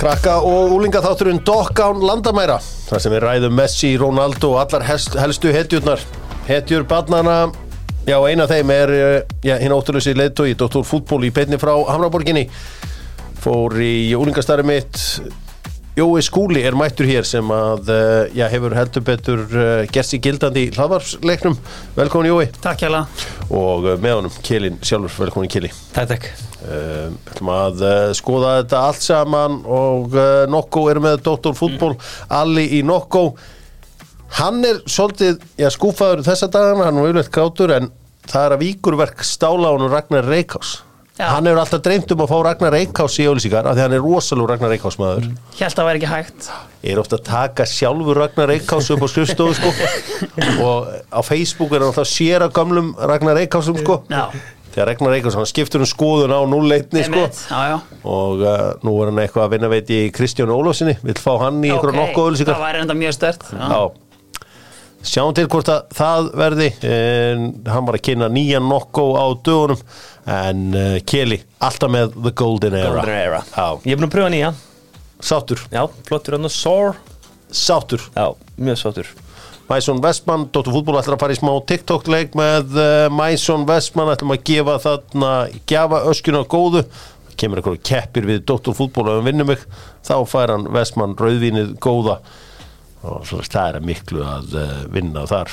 Krakka og úlinga þátturinn Dokkán Landamæra þar sem við ræðum Messi, Ronaldo og allar helst, helstu hetjurnar hetjur barnana já eina þeim er eh, hinn ótturlösi leðtói Dr. Fútból í beinni frá Hamraborginni fór í úlingastarri mitt Jói Skúli er mættur hér sem að eh, já, hefur heldur betur uh, gert sér gildandi í hlaðvarpsleiknum. Velkomin Jói. Takk hjá og uh, með honum Kilin sjálfur velkomin Kili Takk, takk að skoða þetta allt saman og Nokko er með Dr. Fútból, Alli í Nokko. Hann er svolítið já, skúfaður þessa dagana, hann er yfirleitt kátur en það er að víkurverk stála honum Ragnar Reykjás Já. hann hefur alltaf dreymt um að fá Ragnar Reykjás í ólísíkar af því hann er rosalú Ragnar Reykjás maður. Hjælt að vera ekki hægt. Er ofta að taka sjálfur Ragnar Reykjás upp á skrifstofu sko. Og á Facebook er hann alltaf sér að gamlum Ragnar Reykjásum sko. Já, þegar Ragnar Reykjás, hann skiptur um skoðun á núleitni sko. Já, og uh, nú er hann eitthvað að vinna veit í Kristján Ólafsinni, vil fá hann í einhverja Ok, nokkuð Það ölsíkar væri enda mjög stört Já, sjáum til hvort að það verði en hann var að kynna nýjan nokku á dögunum en uh, Keli, alltaf með The Golden Era. Golden Era. Ég er búin að pröfa nýja. Sáttur, Já, flottur hann og sore. Sáttur. Já, mjög sáttur. Mæsson Vestmann, Dóttur fútból ætlar að fara í smá TikTok-leik með uh, Mæsson Vestmann ætlum að gefa þarna gefa öskjuna góðu. Kemur einhverju keppir við Dóttur fútból og hann vinnur mig, þá fær hann Vestmann rauðvínið góða og svo það er miklu að uh, vinna þar.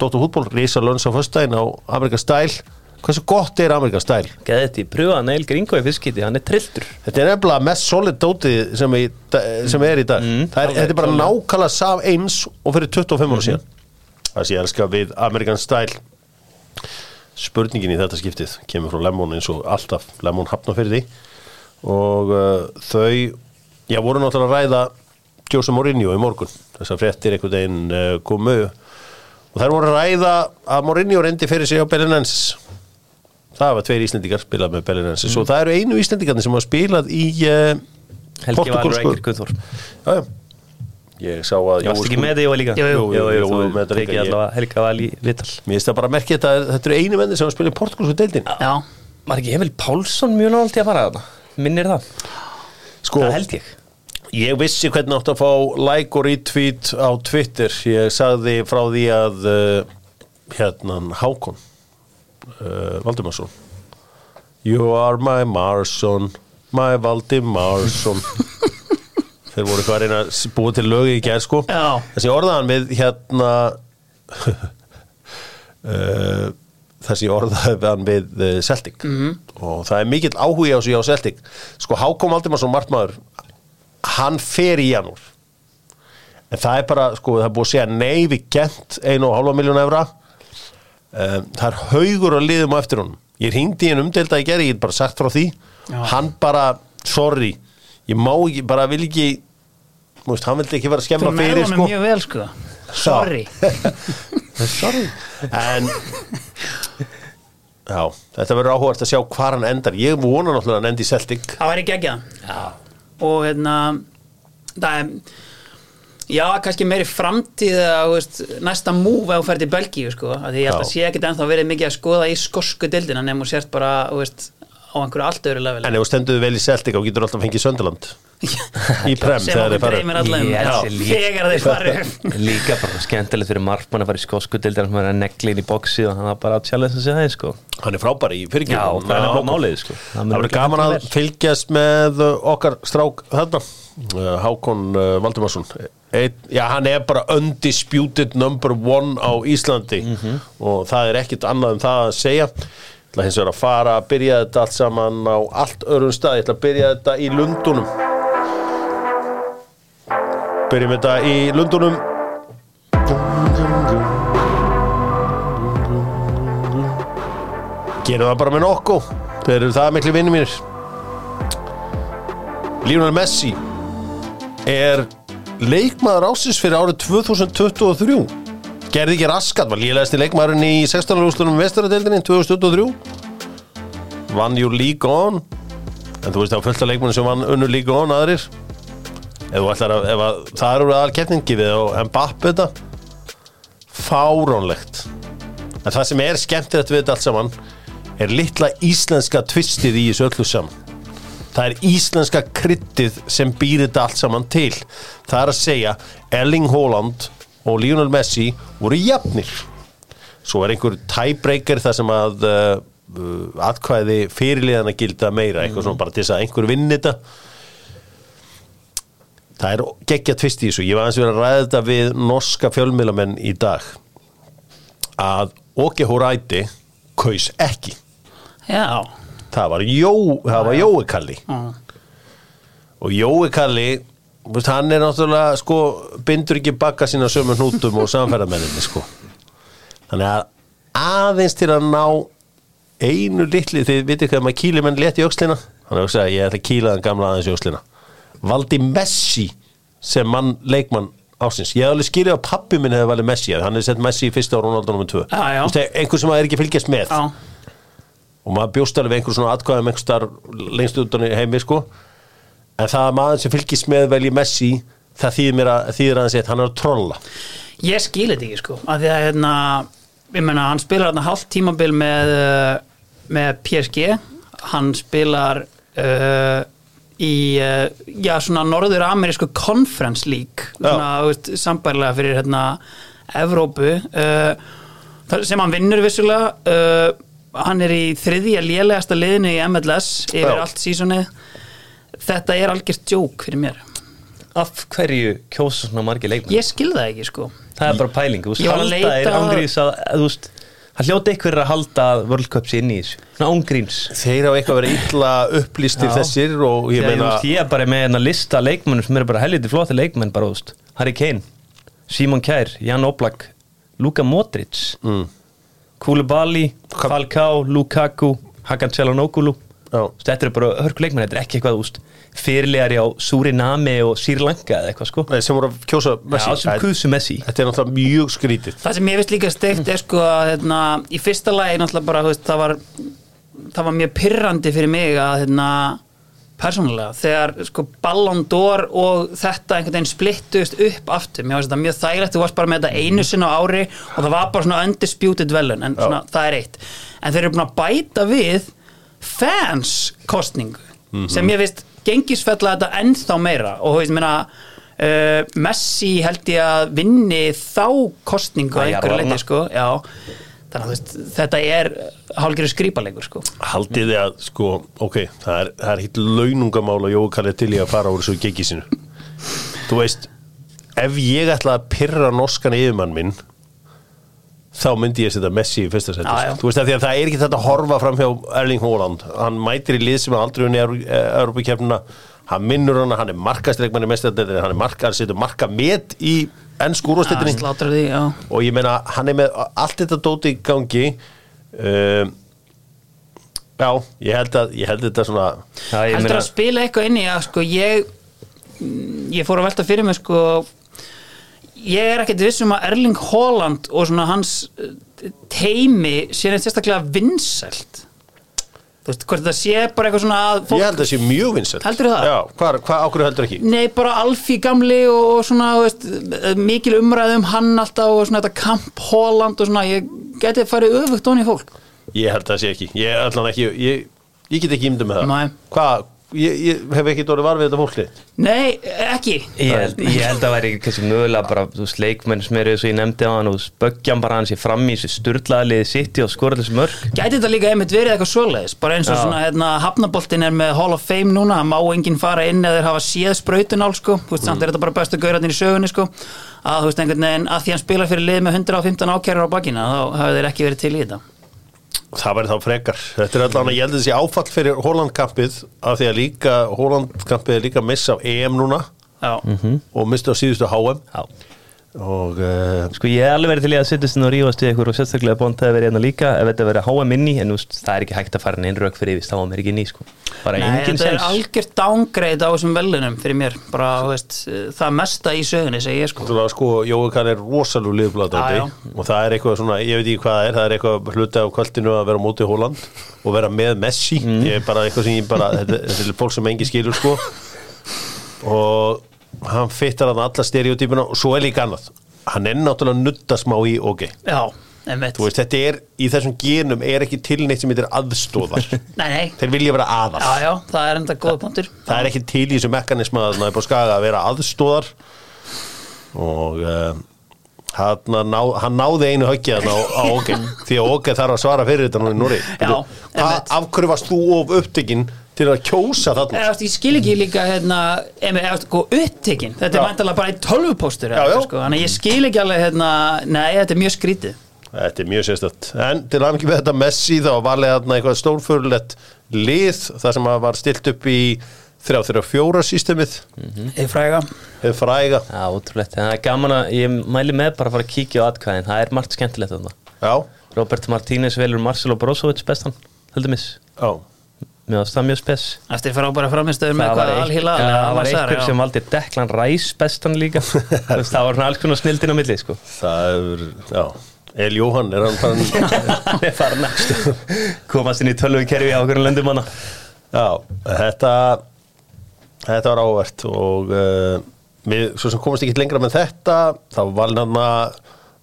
Dóttur fútból, Rísa Lönns á föstudaginn á Amerikan Style. Hversu gott er Amerikan Style? Geði þetta í pröfa Neil Gringo í fyrstskiti, hann er trilltur. Þetta er nefnilega mest solid dótið sem, í, sem er í dag. Mm, er, Þetta er bara nákvæmlega saf eins og fyrir 25 ára síðan. Það sé ég elska við American Style. Spurningin í þetta skiptið kemur frá Lemon eins og alltaf Lemon hafna fyrir því og uh, þau já, voru náttúrulega að ræða Jose Mourinho í morgun. Þess að fréttir einhvern veginn uh, komu og þær voru að ræða að Mourinho reyndi fyrir sig á Belenenses. Það var tveir Íslendingar spilað með Belenenses og það eru einu Íslendingarnir sem hafa spilað í uh, Helgi Valur Portúgalsku- Eikir Guðþór. Já, já. ég sá að Ég varst ekki með því og líka? Jú, jú. Jú, jú, jú, með þetta Þú tekið ég- allavega Helga Val í Vital mér finnst það bara að merkja þetta að þetta eru einu menni sem í portugalsku deildin Já, Var ekki Emil Pálsson mjög náttúrulega að fara þarna? Minnir það? sko, Það held ég Ég vissi hvernig átt að fá like og retweet á Twitter. Ég sagði frá því að uh, hérna Hákon uh, Valdimarsson. You are my Marsson my Valdimarsson. Þeir voru eitthvað að reyna búa til lögi í gerð sko. Já. þessi orðaðan við hérna uh, þessi orðaðan við uh, Celtic. -hmm. og það er mikill áhugi á sig á Celtic. Sko Hákon Valdimarsson markmaður hann fer í janúr en það er bara, sko, það er búið að segja nei við gent 1,5 miljón evra. Um, það er haugur að liðum á eftir honum. Ég hringdi í en umdelda í gerði, ég get bara sagt frá því. Já. hann bara, sorry ég má ekki, bara vil ekki veist, hann vildi ekki vera að skemma fyrir mig sko. mjög vel sko. Sorry. Sorry. En já, þetta verður áhugast að sjá hvar hann endar. Ég vona náttúrulega að hann endi í Celtic. Það væri geggja Og hérna Það er Já, kannski meiri framtíð að, næsta múf ef þú fer til Belgíu sko, að því ég held að sé ekkit ennþá verið mikið að skoða í skosku dildina nefnum og sért bara, veist, á einhverju allt öðru level. En ef þú stendur vel í Celtic þá getur alltaf fengið Sönderland í prem sem okkur þeir fara dreymir allan. Þegar þeir fara upp. Líka bara skemmtilegt fyrir markmann að fara í skosku deildar hann var að negli inn í bóksi og hann var bara að challenge að segja það sko. Hann er frábær í fyrirgjum það er málið sko. Það verður gaman að fylgjast með okkar strák þarna. Uh, Hákon uh, Valdimarsson. Einn, já, hann er bara undisputed number one á Íslandi. Og það er ekkit annað en það að segja. Ég ætla hins vegar að fara að byrja þetta allt saman á allt öðrum stað. Ég ætla að byrja þetta í Lundunum byrjum þetta í Lundunum gerum það bara með nokku þeir eru það miklu vinnir mínir. Lionel Messi er leikmaður ásins fyrir árið 2023 gerði ekki raskat, var líðlegasti leikmaðurinn í 16. úrstunum vestaradeildinni 2023 vann jú League On en þú veist það var fullt af leikmannir sem vann unnur League On aðrir ef að, ef að það eru aðal keppningi við og Mbappe þetta. Fáránlegt. En það sem er skemmtilegt við þetta allt saman er litla íslenska tvistið í þessu öllu saman. Það er íslenska kryttið sem býr þetta allt saman til. Það er að segja Erling Haaland og Lionel Messi voru jafnir. Svo er einhver tiebreaker þar sem að uh, atkvæði fyrirliðana gilda meira eitthvað svona bara til þess að einhver vinni þetta það er geggja tvist í þessu. Ég var aðeins verið að ræða þetta við norska fjölmiðlamenn í dag að Åke Horæti kaus ekki. Já, það var, Jó, það var Jói Kalli. Og Jói Kalli hann er náttúrulega sko, bindur ekki bakka sína sömu hnútum og samferðamenninni sko. þannig að aðeins til að ná einu litli, þið vitið hvað maður kýli menn létt í öxlina, hann er að ég ætla að kýla þann gamla aðeins í öxlina valdi Messi sem mann leikmann ásins, ég hef alveg skilið að pappi minn hefði valið Messi, hann hefði sett Messi í fyrsta ára Ronaldo nr. 2, Já, já. Þú veist, einhver sem maður er ekki að fylgjast með. Já, og maður bjóst alveg við einhver svona atkvæðum einhver starf lengst utan í heimi sko. En það að maður sem fylgist með velji Messi það þýðir mér að að hann segja hann er að trolla. Ég skil þetta ekki sko. Af því að hérna, ég meina hann spilar hérna hálft tímabil með uh, með PSG hann spilar uh, í uh, já svona norður amerísku conference league svona, veist, sambærlega fyrir hérna Evrópu uh, sem hann vinnur vissulega uh, hann er í þriðja lélegasta liðinu í MLS yfir Já. allt sísonið þetta er algjört djók fyrir mér Af hverju kjósa svona margir leikmenn? ég skil það ekki sko Það er bara pæling, þú veist, halda er ángrís að, að, þú veist, það hljóta ykkur að halda World Cup sér inn í þessu, svona ángríns þeir hafa eitthvað verið illa upplýstir þessir og ég Þegar, meina veist, ég er bara með hérna lista af leikmennum sem eru bara helviti flotti leikmenn bara, veist, Harry Kane Simon Kjær, Jan Oblak Luka Modric mm, Koulibaly, Falcao Lukaku, Hakan Çalhanoğlu já, þetta er bara hörku leikmenn, þetta er ekki eitthvað veist, fyrirlegari á Suriname og Sri Lanka eða eitthvað sko. Nei, sem voru að kjósa Messi. Já, Messi. þetta er náttúrulega mjög skrítið. Það sem ég veist líka steikt er sko að hérna, í fyrsta lagi náttúrulega bara, veist, það var það var mjög pyrrandi fyrir mig að hérna, persónulega, þegar sko Ballon d'Or og þetta einhvern veginn splittust upp aftur, mér finnst þetta mjög þægilegt þú varst bara með þetta einu sinna á ári og það var bara svona undisputed velun, en svona, það er eitt. En þeir eru búin að bæta við fans kostningu sem ég veist gengisfella þetta ennþá meira. Og þú veist, meina Uh, Messi held ég að vinni þá kostningu að er einhverju leiti sko, já. Þannig að veist, þetta er hálfgerður skrýpalegur sko. Haldið þið að sko, ok, það er, er hitt launungamál og Jói Kalli til í að fara úr þessu gigi sinu þú veist ef ég ætla að pyrra norskan yfirmann minn þá myndi ég setja Messi í fyrsta já. þú veist að því að það er ekki þetta að horfa fram hjá Erling Haaland, hann mætir í lið sem er aldrei unni Europakefnina hann minnur hana, hann er markastreikmann í mestardildinni, hann er marka, hann setur marka met í ennsku Já, úrvastillinni sláttur því, já. Og ég meina hann er með allt þetta dóti í gangi um, já, ég held að ég held þetta svona Já, ég heldur meina, að spila eitthvað inn í að sko ég ég fór að velta fyrir mig sko ég er ekkert vissum að Erling Haaland og svona hans eh, teimi sé neitt sérstaklega vinsælt þú veist, hvort það sé bara eitthvað svona að fólk ég held að það sé mjög vinsælt Heldurðu það? Já, hvað, hvað ákveður heldur ekki? Nei, bara Alfí gamli og, og svona, veist, mikil umræð um hann alltaf og svona þetta Kamp Holland og svona, ég geti farið öfugt onni fólk. Ég held að það sé ekki Ég, ekki, ég, ég get ekki ímyndum með það. Hvað, ég, ég hef ekki dórið var við þetta fólki Nei, ekki. ég held, ég held að væri kannski mögulega bara, þú veist, leikmenn sem eru eins og ég nefndi á hann og spöggjan bara hann sé fram í þessu sturlaðliði sitt og skora þessu mörg Gæti þetta líka einmitt verið eitthvað svoleiðis, bara eins og Já. svona, hérna, hafnaboltin er með Hall of Fame núna, það má enginn fara inn eða þeir hafa séð sprautunál, sko, þú veist, samt er þetta bara bestu gaurarnir í sögunni, sko, að þú veist, einhvern veginn, að því hann spila fyrir lið með 115 ákærar á bakina, þá hafa þeir ekki verið til í þetta. Það væri þá frekar. Þetta er allan að ég held að þessi áfall fyrir Hollandkampið af því að líka Hollandkampið er líka missa á EM núna Já, og mista á síðustu HM Já. Og uh, Sko ég hef alveg verið til í að setjast inn og rífast við ykkur og sérstaklega bónt að verið hérna líka. Ef þetta verið HM inni en þú veist, það er ekki hægt að fara inn rauk fyrir yfir stáðum er ekki ný sko. Bara Nei, þetta er algjört downgrade á þessum velunum fyrir mér, bara, þú veist, það mesta í sögunni, segi ég, sko. Náttúrulega sko, Jói Kann er rosalú Já, liðbladandi og það er eitthvað svona, ég veit ekki hvað það er það er eitthvað hluti á kvöldinu að vera á móti Hóland og vera með Messi. Er bara eitthvað sem ég bara, þetta, þetta er og hann fittar hann alla stereotypuna og svo er líka annað. Hann er náttúrulega nutta smá í OK. Já, einmitt. Þú veist, þetta er, í þessum genum er ekki til neitt sem heitir aðstóðar Nei, nei, Þeir vilja vera aðal já, já, það er punktur. Það er ekki til í þessu mekanisma að það er búið skaga að vera aðstóðar og uh, hann, ná, hann náði einu höggið hann á, á Óge því að Óge þarf að svara fyrir þetta nú í Núri af hverju varst þú of upptekinn til að kjósa þarna? Eða, ég skil ekki líka hérna, eða, sko, upptekinn, þetta er Já. væntalega bara í tölvupóstur Já, já. sko, ég skil ekki alveg hérna, nei, þetta er mjög skrítið. Þetta er mjög sérstætt En til að ekki við þetta Messi þá var valið þarna eitthvað stórfurulegt lið þar sem að var stilt upp í 3-3-4 systemið. Þið fræga. Hefur fræga. Já, ótrúlegt, en það er gaman að ég mæli með bara að fara að kíkja á atkvæðin. Það er margt skemmtilegt þarna. Já, Robert Martínez velur Marcelo Brozovic bestan heldur miss, já mér varst það mjög spes. Eftir frábæra framistöður með eitthvað ein, alhíla ja, það var einhver sem valdi Declan Rice bestan líka. Það var alls konar snildin á milli sko. Það er, já. El Jóhann er hann farin er komast inn í tölvu kerfi á okkur löndum hana Já, þetta þetta var ávert og uh, við svo sem komast ekki lengra með þetta. Þá var hann að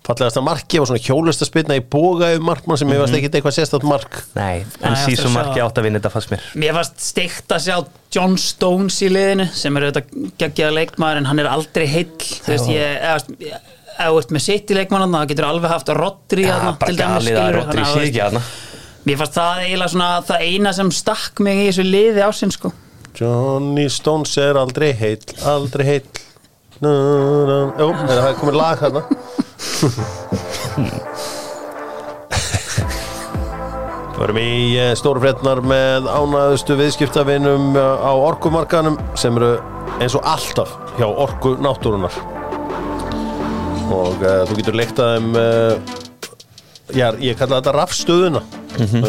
fallegasta marki og svona hjólust að spilna í boga um markmann sem ég varst ekkit eitthvað sérstætt mark. Nei, en síðan að marki átt að vinna þetta fannst mér. Mér fannst steikt að sjá John Stones í liðinu sem er auðvitað geggjaða leikmaður en hann er aldrei heill. Þú veist ég eða, þú veist, ef þú ert með sitt í leikmannan þá getur alveg haft Rodri Já, þarna, bara til dæmis, að að, ekki Mér fannst það eiginlega svona það eina sem stakk mig í þessu liði ásinn sko. Johnny Stones er aldrei heill aldrei heill Jú, er það komið lag hérna Förum í uh, stóru fréttnar með ánæðustu viðskiptavinum uh, á orkumarkanum sem eru eins og alltaf hjá orku náttúrunar og uh, þú getur leikt að þeim uh, já, ég kalla þetta rafstöðuna. Mm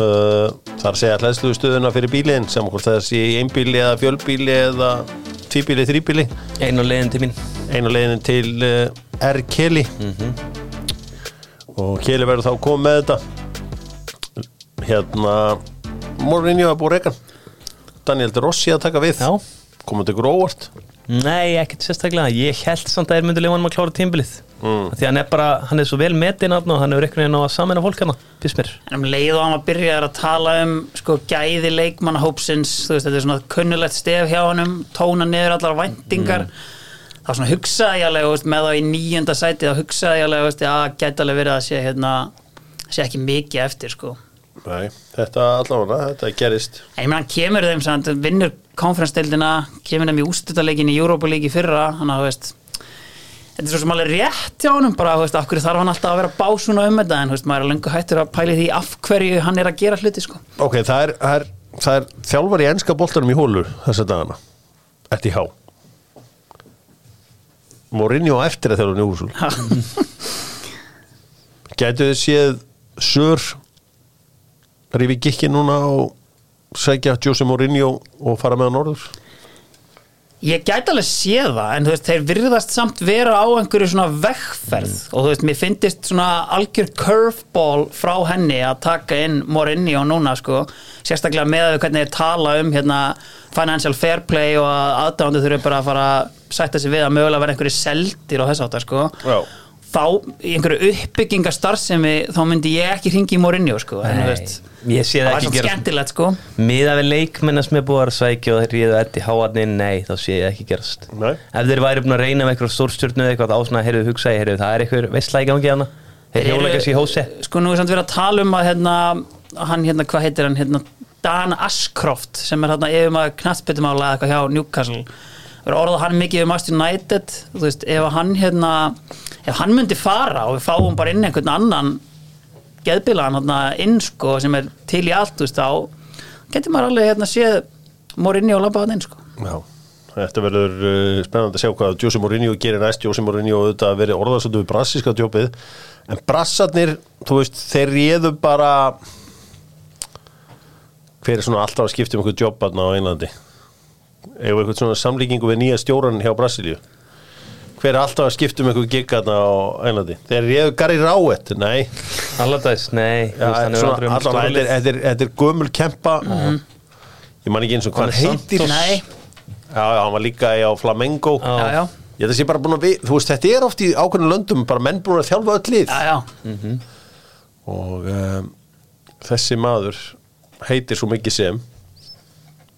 það er að segja hlæðsluðu stöðuna fyrir bílinn sem það sé í einbíli eða fjölbíli eða tvíbíli, þríbíli Einu leiðin til mín einu leiðin til uh, R. Kelly. Og Kelly verður þá komið með þetta. Hérna Mourinho að búið reikan Daniel De Rossi að taka við. Já. komið til óvart Nei, ekkert sérstaklega. Ég held samt að þeir myndu leifanum að klára tímbilið mm. Því hann er bara, hann er svo vel metin og hann hefur einhvern veginn á að samena fólk hana Fyrst mér. En um leið og hann var byrjaðar að tala um sko gæði leikmannahópsins þú veist þetta er svona kunnulegt stef hjá honum tóna niður allar væntingar þá svona hugsaði ég alveg með þá í nýjönda sæti þá hugsaði ég alveg að gæti alveg verið að sé hérna sé ekki mikið eftir sko. Nei, þetta allavega, þetta gerist. En ég hann kemur þeim samt, vinnur konferensdeildina, kemur þeim í ústutaleikin í Europa League í fyrra, hann að, þú veist þetta er svo sem alveg rétt hjá honum bara, veist, af hverju þarf hann alltaf að vera básuna um þetta en, veist, maður er löngu hættur að pæli því af hverju hann er að gera hluti, sko. Ok, það er, það er, það er þjálfar í enska boltanum í hólur þessa dagana Eftir há Mourinho eftir að þjálfur Njúhúsul Gætu þið séð Sör Rífi gikki núna og sækja Jose Mourinho og fara með hann orður Ég gæti alveg séð það, en þú veist, þeir virðast samt vera á einhverju svona vegferð. Og þú veist, mér finnist svona algjör curveball frá henni að taka inn Mourinho núna, sko. Sérstaklega með að hvernig þeir tala um hérna financial fair play og að aðdándu þurfi bara að fara að sætta sig við að mögulega vera einhverju seldir og þess áttar, sko. Já. Þá í einhverju uppbyggingar starfsemi þá myndi ég ekki ringi í Mourinho, sko en þú veist, ég sé það var ekki svona gera skemmtilegt, sko. Miða við leikmennar sem er búið að sækja og þeir ríðu Eddi Háarnin, nei, þá sé ég ekki gerast. Nei. Ef þeir væri búin að reyna með eitthvað stórstjörnu eða eitthvað þá svona, heyrðu, hugsa ég, heyrðu, það er eitthvað í gangi hana Þeir ekki í hósi Sko nú er samt verið að tala um að hérna, hann hérna, hvað heitir hann hérna, Dan Ashcroft sem er hérna yfir maður knattbyttumála eitthvað hjá Newcastle verið að orða hann mikið um Aston United. Þú veist, ef hann hérna ef hann myndi fara og við fáum bara inn einhvern annan geðbilaðan hérna inn sko sem er til í allt þú veist, þá getur maður alveg hérna séð Morinni og labbaðan inn sko. Já, þetta verður uh, spennandi að sjá hvað Jose Mourinho gerir næst. Jose Mourinho auðvitað verið orðarsöndu við brassíska djópið. En brassarnir, þú veist, þeir réðu bara hver er svona alltaf að skipta um eitthvað jobbarna á Einlandi eða eitthvað svona samlíkingu við nýja stjóran hjá Brasilíu? Hver er alltaf að skipta um eitthvað giggarna á Einlandi þeir réðu Gary Rowett, nei. Allardags, nei. Er um þetta, er, gömul kempa. Ég man ekki eins og hvað hann heitir. Nei, Já, já, hann var líka í á Flamengo. Já. já, Ég þetta sé bara búin að við, þú veist, þetta er oft í ákveðnum löndum bara menn búin að þjálfa öll lið. Já, já. og um, þessi maður heitir svo mikið sem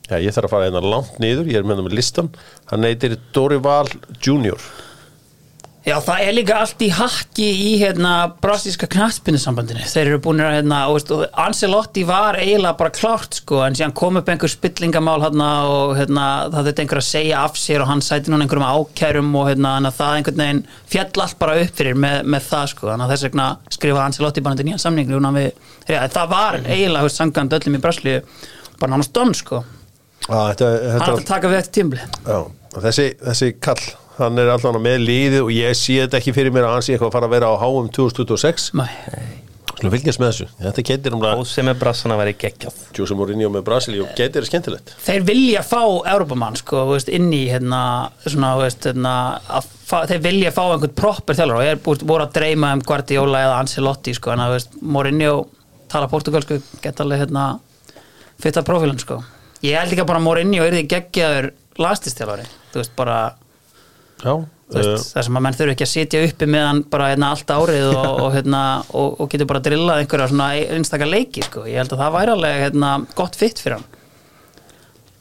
já, ég þarf að fara hérna langt niður ég er með það með listan hann heitir Dorival Junior. Já, það er líka allt í hakki í hérna brasíska knattspinnusambandinu þeir eru búin að hérna, og, veist, og Ancelotti var eiginlega bara klárt sko, en síðan kom upp einhver spillingamál hérna, og hérna, það þurfti einhver að segja af sér og hann sæti núna einhverjum ákærum og hérna, það einhvern veginn fjall allt bara upp fyrir með, með það sko, þannig að þess vegna skrifaði Ancelotti bara til nýjan samning það var eiginlega sangand öllum í Braslíu bara nánast don sko, ah, þetta, hann þetta, ætti að taka við eftir tímbli já, þessi, þessi kall hann er allan með liðið og ég sé þetta ekki fyrir mér að hann sé eitthvað að fara að vera á HM 2026 Nei. Skulum fylgjast með þessu. Þetta getur um og sem er brassana væri geggjað. Jose Mourinho með Brasilíu getur skemmtilegt. Þeir vilja fá Európamann sko, inn í hérna, svona, veist, hérna, að fá, þeir vilja fá einhvern proper þjálfur og er búið voru að dreyma um Guardiola eða Ancelotti sko, en að Mourinho tala portugalsku, geta alveg hérna fitta profilin sko ég held ekki að bara Mourinho er því geggjaður lastistjálfari, þú veist, bara Já, veist, þar sem að menn þurfi ekki að sitja uppi með hann bara hérna allt árið og, og, hérna, og, og getur bara drillað einhverja svona einstakar leiki sko, ég held að það væri alveg hérna, gott fitt fyrir hann.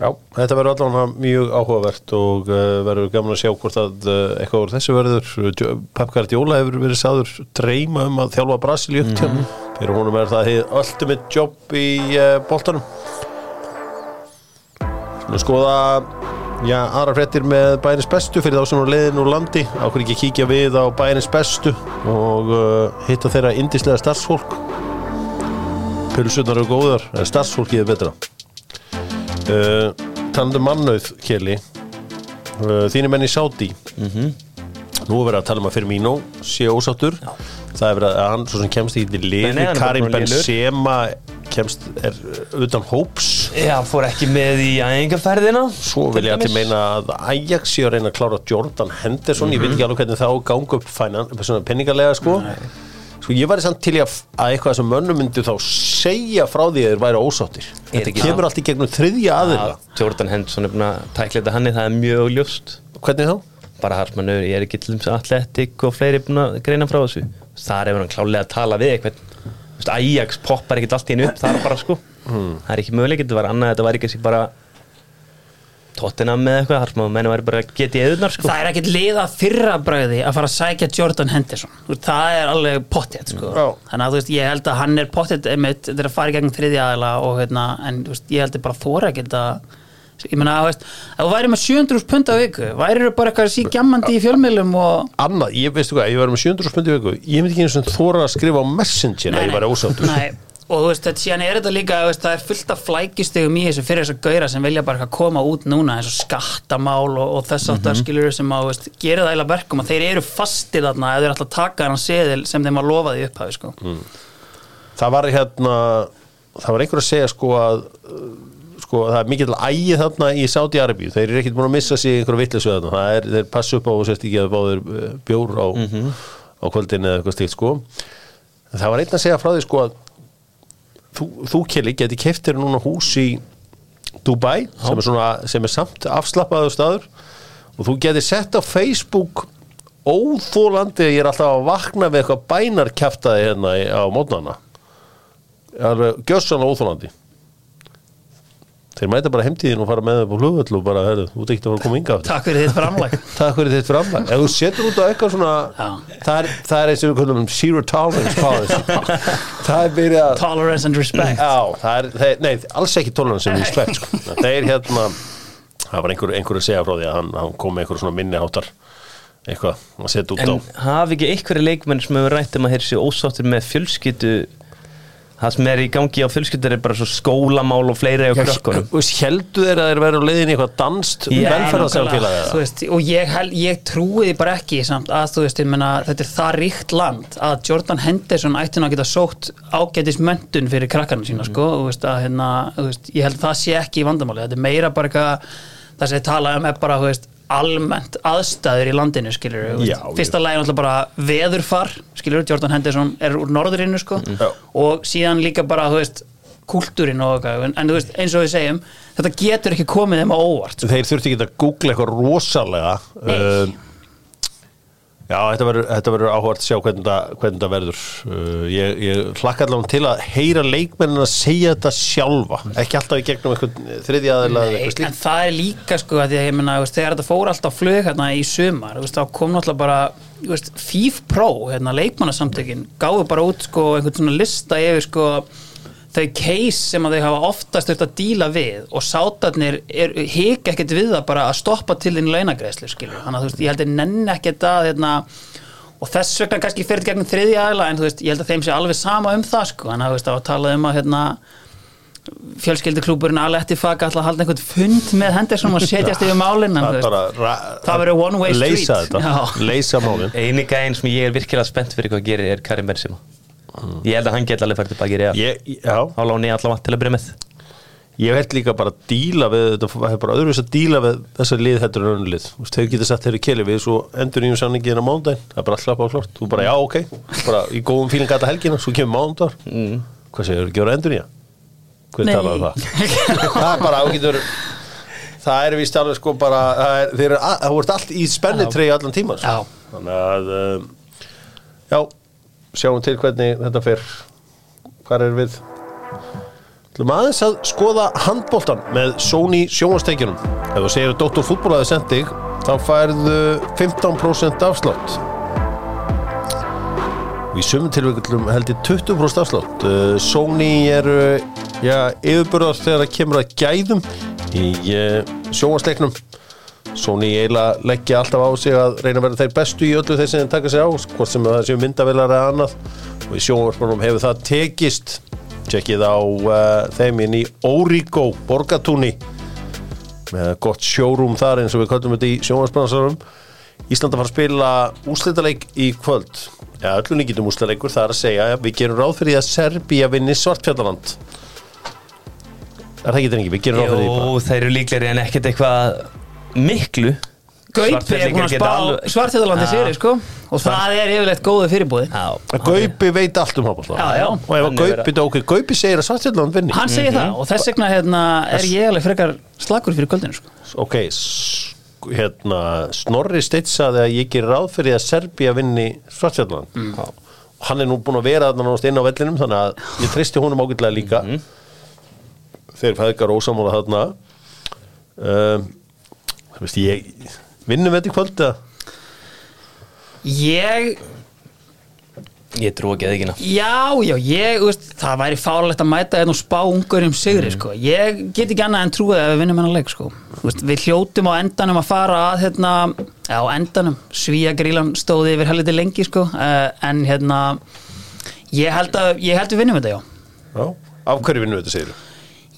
Já, þetta verður allan mjög áhugavert og uh, verður gaman að sjá hvort að uh, eitthvað úr þessu verður. Pep Guardiola hefur verið sáður dreyma um að þjálfa Brasilíu. Mm -hmm. fyrir honum er það hefði ultimate job í uh, boltanum Svona skoða já, aðra fréttir með bæris bestu fyrir þá sem eru leiðin úr landi. Ákveð ekki kíkja við á bæris bestu og uh, hitta þeirra indislega starfsfólk. Pulsunar eru góðar, en starfsfólkið er betra. Uh, talandi um mannauð Kjeli uh, þínir menn í Sáti nú er verið að tala um að Firmino sé ósáttur. Það er verið að hann svo sem kemst er bara Karim. Benzema kemst er utan hóps. Já, fór ekki með í æfingarferðina svo vil ég að til meina að Ajax sé að reyna að klára Jordan Henderson. Ég veit ekki alveg hvernig það á að ganga upp finan, svona penningarlega sko. Sko ég væri samt til að, að eitthvað sem mönnum myndu þá segja frá því að þeir væri ósáttir. Þetta kemur allt í gegnum þriðja aðila. Já, Jordan Henderson er búin að tækla þetta hann það er mjög ljóst. Hvernig þá? bara harsmannur, ég er ekki til þess atletik og fleiri búin að greina frá þessu. Þar hefur hann klálega að tala við eitthvað veist, Ajax poppar ekkert allt í hennu upp það er bara sko, það er ekki möguleik þetta var annað, þetta var ekki þessi bara tóttina með eitthvað, harsmann menn var bara getið eðunar sko það er ekkit liða fyrra bræði að fara að sækja Jordan Henderson það er alveg pottjætt sko. Já. þannig að þú veist, ég held að hann er einmitt, þetta er að fara í gegn þriðja aðila og hérna, en þú veist, ég held að bara þóra ekkit að ég meina, ef þú væri með 700 pund á viku, væri þú bara eitthvað sí gjammandi í fjölmiðlum og Annað, ég veistu hvað, ég var með 700 spundi viku ég myndi ekki eins og þóra að skrifa á Messenger að ég ósáttur. Nei, og þú veist, þetta, síðan er þetta líka veist, það er fullt af flækistegum í þessu fyrir þess að gaura sem vilja bara koma út núna eins og skattamál og, og þess áttar mm skilur sem að veist, gera það eiginlega verkum að þeir eru fastir þarna ef þeir að taka hann seðil sem þeim var lofað í upphafi sko. Það var hérna það var einhver að segja sko að sko það er mikill ægi þarna í Saudi Arabíu, þeir eru ekkert búin að missa sig einhverju vittlisöðu þarna, það er, þeir passu upp á og sérst ekki að báður uh, bjór á, á kvöldin eða eitthvað stílt sko. En það var einn að segja frá því sko að þú, þú Kelly geti keftir núna hús í Dubai sem er, svona, sem er samt afslappaður staður og þú geti sett á Facebook óþólandi ég er alltaf að vakna við eitthvað bænarkjaftaði hérna á mótnana. Alveg gjössanlega óþólandi þeir mæta bara heimtíðin og fara með það på flugvöll og bara, herru, þú ekki að fara að koma ynga Takk fyrir þitt framlag. Takk fyrir þitt framlag. Ef þú setur út á eitthvað svona Já. það er, það er eins og við kallum zero tolerance policy. Það er byrjað að Tolerance and respect. Já, það er, það er, nei, alls ekki tolerance sem respect sko. Það er hérna það var einhver, einhver að segja frá því að hann, hann kom með einhver svona minni háttar eitthvað að setja út á. En hafi ekki einhverju leikmenn sem hefur rætt um að þeir séu ósáttur með fjölskyttu það sem er í gangi á fjölskyttur er bara svo skólamál og fleiri á krökkunum heldur þeir að þeir verður á leiðin í eitthvað danst Já, velferðarsamfélag nákvæmlega. Þú veist, og ég, ég trúi því bara ekki samt að þú veist, ég menna, þetta er það ríkt land að Jordan Henderson ætti nú að geta sótt ágætis möntun fyrir krakkarnir sína sko, og, veist, að, hérna, veist, ég held að það sé ekki í vandamáli, þetta er meira bara eitthvað það sem ég tala um er bara þú veist, almennt aðstæður í landinu skilur Já, við, já. fyrsta lagi er náttúrulega bara veðurfar skilur, Jordan Henderson er úr norðurinnu sko, Já. og síðan líka bara þú veist, kúltúrin og eitthvað en, en þú veist, eins og við segjum, þetta getur ekki komið þeim á óvart Þeir þurfti ekki að googla eitthvað rosalega Nei. um, Já, þetta verður, áhvert að sjá hvernig það, hvernig það verður. Uh, ég, ég hlakka allavega til að heyra leikmennin að segja þetta sjálfa. Ekki alltaf í gegnum eitthvað þriðja aðeila eða eitthvað en slíkt það er líka sko að ég meina, þegar þetta fór alltaf flug hérna í sumar, þá kom náttúrulega bara FIF Pro, hérna leikmannasamtökin, gáðu bara út sko einhvern svona lista yfir sko þau case sem að þau hafa oftast þurft að díla við og sátarnir hika ekkert við það bara að stoppa til þinn launagreðslu, skilur, þannig að þú veist, ég held að nenni ekkert að, hérna og þess vegna kannski fyrir gegnum þriðja aðla en þú veist, ég held að þeim sé alveg sama um það sko, en þú veist, það var talað um að hérna fjölskylduklúburinn Aletti Faka ætla að halda einhvern fund með Henderson og setjast yfir málinn Það er verður one way street. leysa þetta, leysa málin. Einu gæðin sem ég er virkilega spennt fyrir hvað gerir er Karim Benzema Ég held að hann get alveg fært tilbaki í Real. Ég, já, Á láni allavega til að byrja með. Ég held líka bara að díla við þetta, það er bara öðruvis að díla við þessar lið þetta er þú veist, þau getur sett þeirri keli við svo endur nýjum samningin á mándaginn það er bara alltaf á klart, þú bara já ok. Bara í góðum fíling gata helgina, svo kemur mándag mm. hvað segir, ekki voru endur nýja hver Nei. talaði um það? Það er bara, þú getur það er vist alveg sko bara það er, þeir eru, að- það voru allt í spenni trey allan tíma sko. Já. þannig að um, já, sjáum til hvernig þetta fer hvað er við aðeins að skoða handbóltan með Sony sjónvastækjunum. Ef þú segir að hafi sendt þig, þá færðu 15% afslátt. Í sumum tilvægum held ég 20% afslátt. Uh, Sony eru já, yfirbörðar þegar það kemur að gæðum í uh, Sony eiginlega leggja alltaf á sig að reyna að vera þeir bestu í öllu þeir sem þeir taka sig á, hvort sem það séu myndavilar eða annað. Og í sjónvarpunum hefur það tekist. Tjekkið á uh, þeim inn í Origo, Borgatúni. Með gott showroom þar eins og við kallum þetta í sjónvarsbransarum Ísland að fara að spila úslitaleik í kvöld. Ja, öllu nýgindum úslitaleikur það er að segja við gerum ráð fyrir að Serbía vinni svartfjallaland. Er það ekki ekki? Við gerum ráð fyrir því bara. Jú, þeir eru líklegri en ekkert eitthvað miklu. Gaupi er búin að spá alveg- svartíðalandi Já. sér sko og það er yfirleitt góðu fyrirbúði. Gaupi veit allt um já. Og ef Gaupi, ok, Gaupi segir að svartfjallaland vinni. Hann segir það og þess vegna hérna, er ég alveg frekar slagur fyrir kvöldinu sko. Ok, hérna Snorri Steinn saði að ég gerir ráð fyrir að Serbía vinni Svartfjallan mm. og hann er nú búin að vera þarna náttúrulega inn á vellinum þannig að ég tristi honum ágætlega líka. Þeir fæðgar ósamála þarna. Um, veist ég vinnum þetta í kvöld eða? ég ég trú ekki að ekki Já, já, ég, þú veist, það væri fárlegt að mæta hérna og spá ungurum sigri, sko. Ég get ekki annað en trúið að við vinnum hennar leik, sko. Þú Veist, við hljótum á endanum að fara að, hérna, já, á endanum, svíja grílan stóði yfir helviti lengi, sko, uh, en hérna, ég held að, ég held við vinnum þetta, já. Já, af hverju vinnum við þetta segir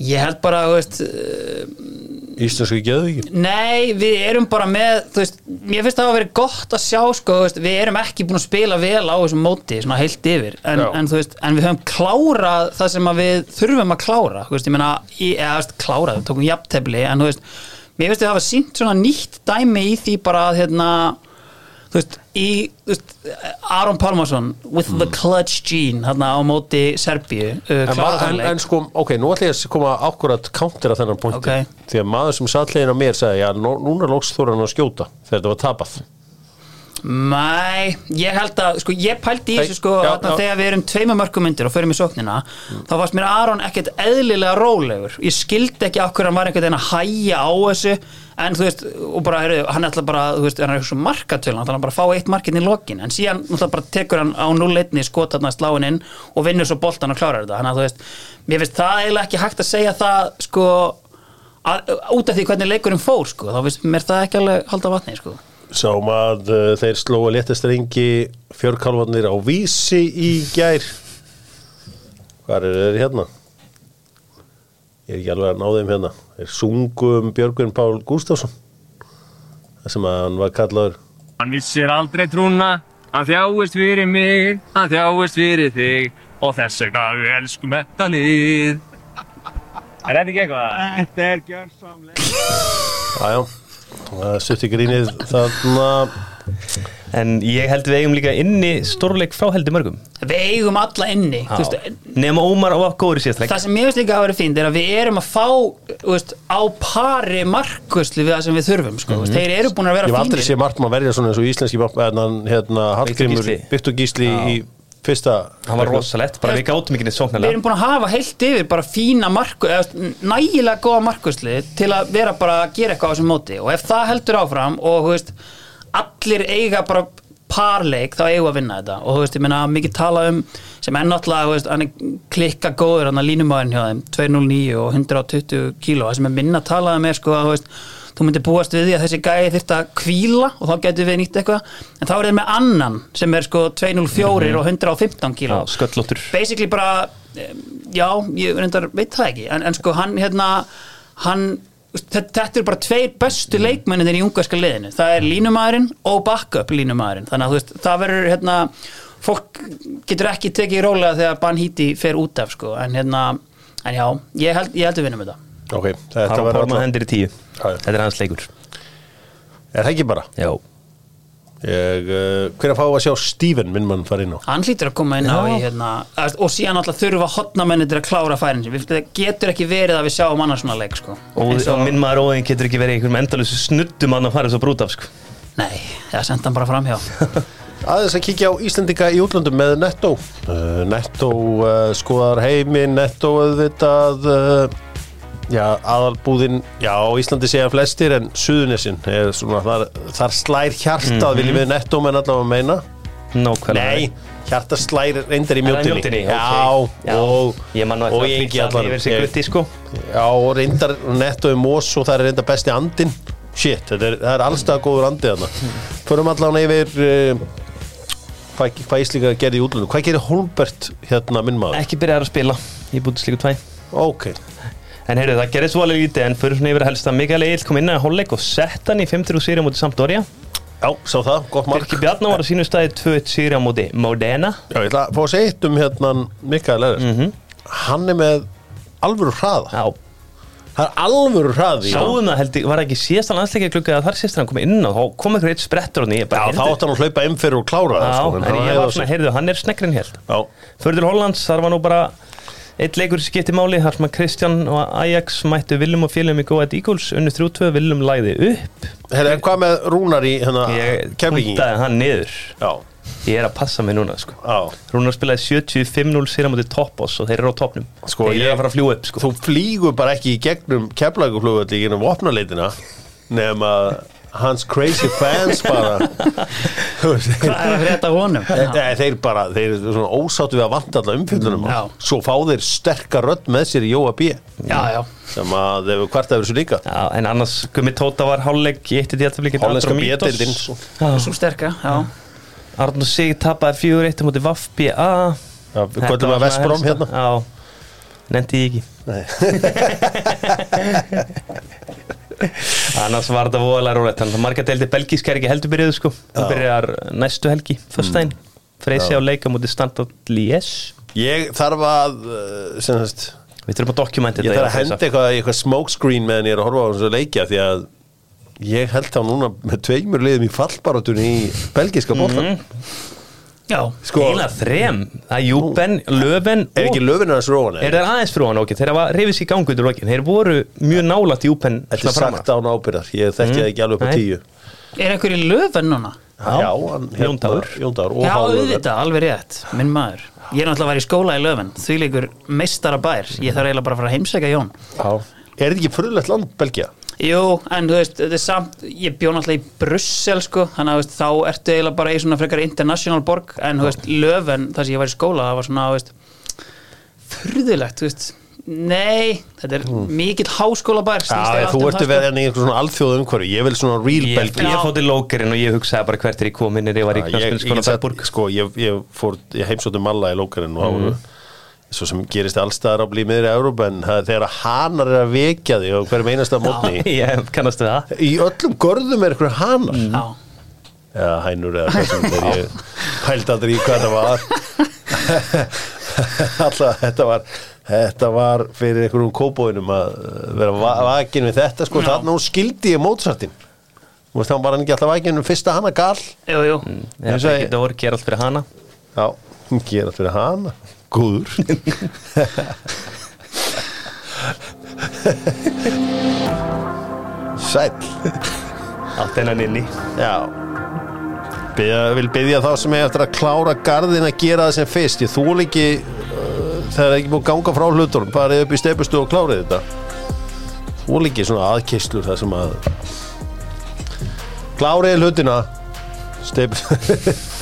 Ég held bara, þú veist, uh, Íslensku geðu ekki Nei, við erum bara með þú veist, mér finnst það að vera gott að sjá sko, veist, við erum ekki búin að spila vel á þessum móti, svona heilt yfir. En, en, þú veist, en við höfum klárað það sem að við þurfum að klára þú veist, ég eða, þú veist, klárað við tókum jafntefli, en þú veist mér finnst við hafa sínt svona nýtt dæmi í því bara að, hérna þú veist, í, þú veist, Aron Pálmarsson with the clutch gene hérna á móti Serbíu uh, En, en, en sko, ok, nú ætla ég að koma ákvörðat counter að þennan pointi Ok. því að maður sem satt hliðin á mér sagði já, nú, núna lóks þú hann að skjóta þegar þetta var tapað Nei, ég held að, sko, ég pældi í þessu sko, já, já. þegar við erum tveimur mörgum myndir og förum í sóknina þá varst mér Aron ekkert eðlilega rólegur. Ég skildi ekki hverju hann var einhvern veginn að hæja á þessu en þú veist, og bara, heyrðu, hann ætla bara þú veist, hann er eitthvað svo markatölu, hann ætla bara að fá eitt markinn í lokin, en síðan náttúrulega bara tekur hann á 0-1 skotarna sláin inn og vinnur svo boltan og klárar þetta, þannig að þú veist mér finnst það eiginlega ekki hægt að segja það sko, að, út af því hvernig leikurinn fór, sko, þá finnst mér það ekki alveg halda vatni, sko Sáum að uh, þeir slóa léttastrengi fjörkálfarnir á vísi í gær Hvað er þeir hérna? Ég er ekki alveg að ná þeim hérna Þeir sungu um Björgvin Pál Gústafsson Það sem að hann var kallaður Hann vissir aldrei trúna, hann þjáist fyrir mig, hann þjáist fyrir þig og þess vegna við elskum þetta lið. Er þetta ekki eitthvað? Þetta er gjörsamlega. Jájá, það stutti grínið þarna. En ég held við eigum líka inni stórleik frá heldur mörgum. Við eigum alla inni Nefn Ómar og síðast leik. Það sem ég veist líka að vera fínt er að við erum að fá þú veist, á pari markvörslu við það sem við þurfum sko. mm þeir eru búin að Ég vera hef aldrei fínir. séð markmann verja svona eins og íslenski hérna, Gísli. Viktor Gísli í fyrsta Hann var rosalett, bara við gátum ekki neitt við sóknarlega erum búin að hafa heilt yfir bara fína marku, nægilega góða markvörslu til að vera bara að gera eitthvað á þessum móti. Og ef það heldur áfram og veist, allir eiga bara parleik þá eigum við að vinna þetta. Og þú veist, ég meina mikið tala um sem er náttúrulega, þú veist, hann er klikka góður hann að línumæðin hjá þeim, 209 og 120 kíló, það sem er minna talað um er sko að, þú myndir búast við því að þessi gæði þyrft að kvíla og þá getur við nýtt eitthvað, en þá er þeir með annan sem er sko 204 og 115 kíló. Já, sköllóttur. Basically bara já, ég reyndar veit það ekki. En, en sko hann hérna hann, þetta, þetta er bara tveir bestu leikmenninir í ungarska liðinu. Það er línumæðurinn og backup línumæðurinn. Þannig að þú veist, það verður hérna fólk getur ekki tekið rólega þegar Banhíti fer út af sko. En hérna, en já, ég held, ég held að vinnum þetta Ok, þetta var Pálma hendur í tíu Já. Þetta er hans leikur Er það ekki bara? Já Ég, uh, hver að fá að sjá Steven minn mann fara inn á? hann hlýtur að koma inn á í hérna að- og síðan alltaf þurfa hotnamennir að klára færin sin það getur ekki verið að við sjáum annars svona leik sko Og, Eins og minn maður óðin getur ekki verið í einhverjum endalusu snuddum að hann fara svo brút af sko. nei, það senda hann bara framhjá Aðeins að kíkja á Íslendinga í útlöndum með Netto uh, Netto uh, skoðar heimi Netto auðvitað uh, Já, aðalbúðin Já, Íslandi segja flestir en Suðunesin er svona, þar, þar slær hjartað viljum við Netto menn allavega meina? Nákvæmlega. Nei, hjartað slær reyndar í það mjóttinni mjóttinni? Já, Ok. Já. og Ég man nú eftir að allan- allir yfir sig gutti sko. Já, og reyndar Netto í mós og það er reyndar besti andinn. Shit, þetta er, það er allstað góður andi þarna. Förum allan yfir uh, hvað, hvað Íslinga gerði í útlunum Hvað gerir Holbert hérna minn maður? Ekki byrjaði að spila Ég búið slíku tvæ Ok, En heyrðu, það gerði svo alveg lítið En fyrir svona yfir að helst að Mikael Egil kom inn að hálfleik og sett hann í 50 sýri á móti Sampdoria. Já, sá það, gott mark. Birki Bjarnar var á sínu staði 2-1 sýri á móti Modena. Já, ég ætla að fá að segja eitt um hérna Mikael Eðers Hann er með alvöru hraða. Já, Það er alvöru hraði Já, sáum það held ég, var ekki síðastan landsleikja klukka að þar síðast hann kom inn og kom einhver eitt sprettur og ég bara, þá átti hann að hlaupa inn fyrir og klára það Já, sko, en hann ég eitt leikur skipti máli, þar sem að Kristján og Ajax mættu Willum og félum í Góðat Eagles unnu 3-2, Willum læði upp Herra, en hvað með Rúnar í hérna ég kemlingi? puntaði hann niður Já, ég er að passa mig núna sko. Rúnar spilaði 75-0 sér á móti toppos og þeir eru á toppnum Sko, þeir ég- eru að fara að fljúa upp sko. Þú flýgur bara ekki í gegnum keflaguflugvöldi í gennum vopnaleitina nema hans crazy fans bara. Þeir, hvað er að frétta af honum? Nei, þeir bara, þeir eru svona ósáttu við að vanta alla umfjöldunum Já. svo fá þeir sterkar rödd með sér í Jóa B. Já, já, sem að þeir eru hvart af þessu líka. Já, en annars Gummi Tóta var hálfleik í eitt í déltaflíkinn Hollenska B-deildin. Svo. svo sterka já. Arnur Sig tapaði 4-1 á móti Vaff B.A. Já, við kvöldum að Vestbróm hérna. Já, nefndi ég ekki annars var þetta voðalega rólegt. Þannig að marga deildi belgíska er ekki heldur byrjuð sko. Það byrjar næstu helgi, föstudaginn. Freysi á leika mútið Standard Lies Ég þarf að sem sagt, við þurfum að dokumenta ég þarf að henda eitthvað, eitthvað smokescreen meðan ég er að horfa á þessu leikja því að ég held þá núna með tveimur liðum í fallbarátunni í belgiska bóttan já. sko, Eila þrem, það er Júben, Löfen er ekki löfinu hans róan er það aðeins hann okkur, þeir hafa reyfið sér í gangu í lokin, þeir voru mjög nálægt Júben Þetta er sagt án ábyrðar, ég þekki það ekki alveg upp á tíu. Er einhver í löfun núna? Já, hann, hérna, Jón Dagur. Jón Dagur og já, Hálfur. auðvitað, alveg rétt, minn maður. Ég er náttúrulega að vera í skóla í löfun því líkur meistara bær, ég þarf eiginlega bara að fara að heimsækja Jón. Já. Er þetta ekki fyrirlegt land, Belgia? Jú, en þú veist, þetta er samt ég bjó náttúrulega í Brussel sko þannig að veist, þá ertu eiginlega bara í svona frekar international borg, en þú veist, löfun þar sem ég var í skóla, það var svona, þú veist furðulegt, þú veist. Nei, þetta er mikill háskólabær snýst eiginlega Já, þú um ertu verið enn í einhver svona alþjóðu umhverju Ég vil svona real ég, Belgia ég fótti lókerinn og ég hugsaði bara hvert er ég komin er ég var í sagt, Bergburg sko, ég, ég fór ég heimsótti Malla í lókarinn og mm. Svo sem gerist allstaðar á blíð miðri Európa en það er þegar hanar er að vekja þig og hverjum einasta mótni það. Í öllum görðum er einhver hanar. Já, eða hænur eða hvað sem þetta er ég pældi aldrei í hvað það var. Alltaf þetta var þetta var fyrir einhverjum kóbóinum að vera va vakin við þetta sko. Já. þarna hún skildi ég Mozartin Þú veist, hann var hann ekki alltaf vækinn um fyrsta hana gal jú, jú. Eða Eins og- ekki Dór, gera allt fyrir hana. Já, gera fyrir hana Góður. Sæll. Allt hennan inni Já. Byrja, vil byggja þá sem er eftir að klára garðin að gera það sem fyrst. Ég þól ekki uh, það er ekki búið að ganga frá hlutunum. Farið upp í steipustu og klárið þetta. Þól ekki svona aðkeyslur það sem að klárið hlutina. Steip,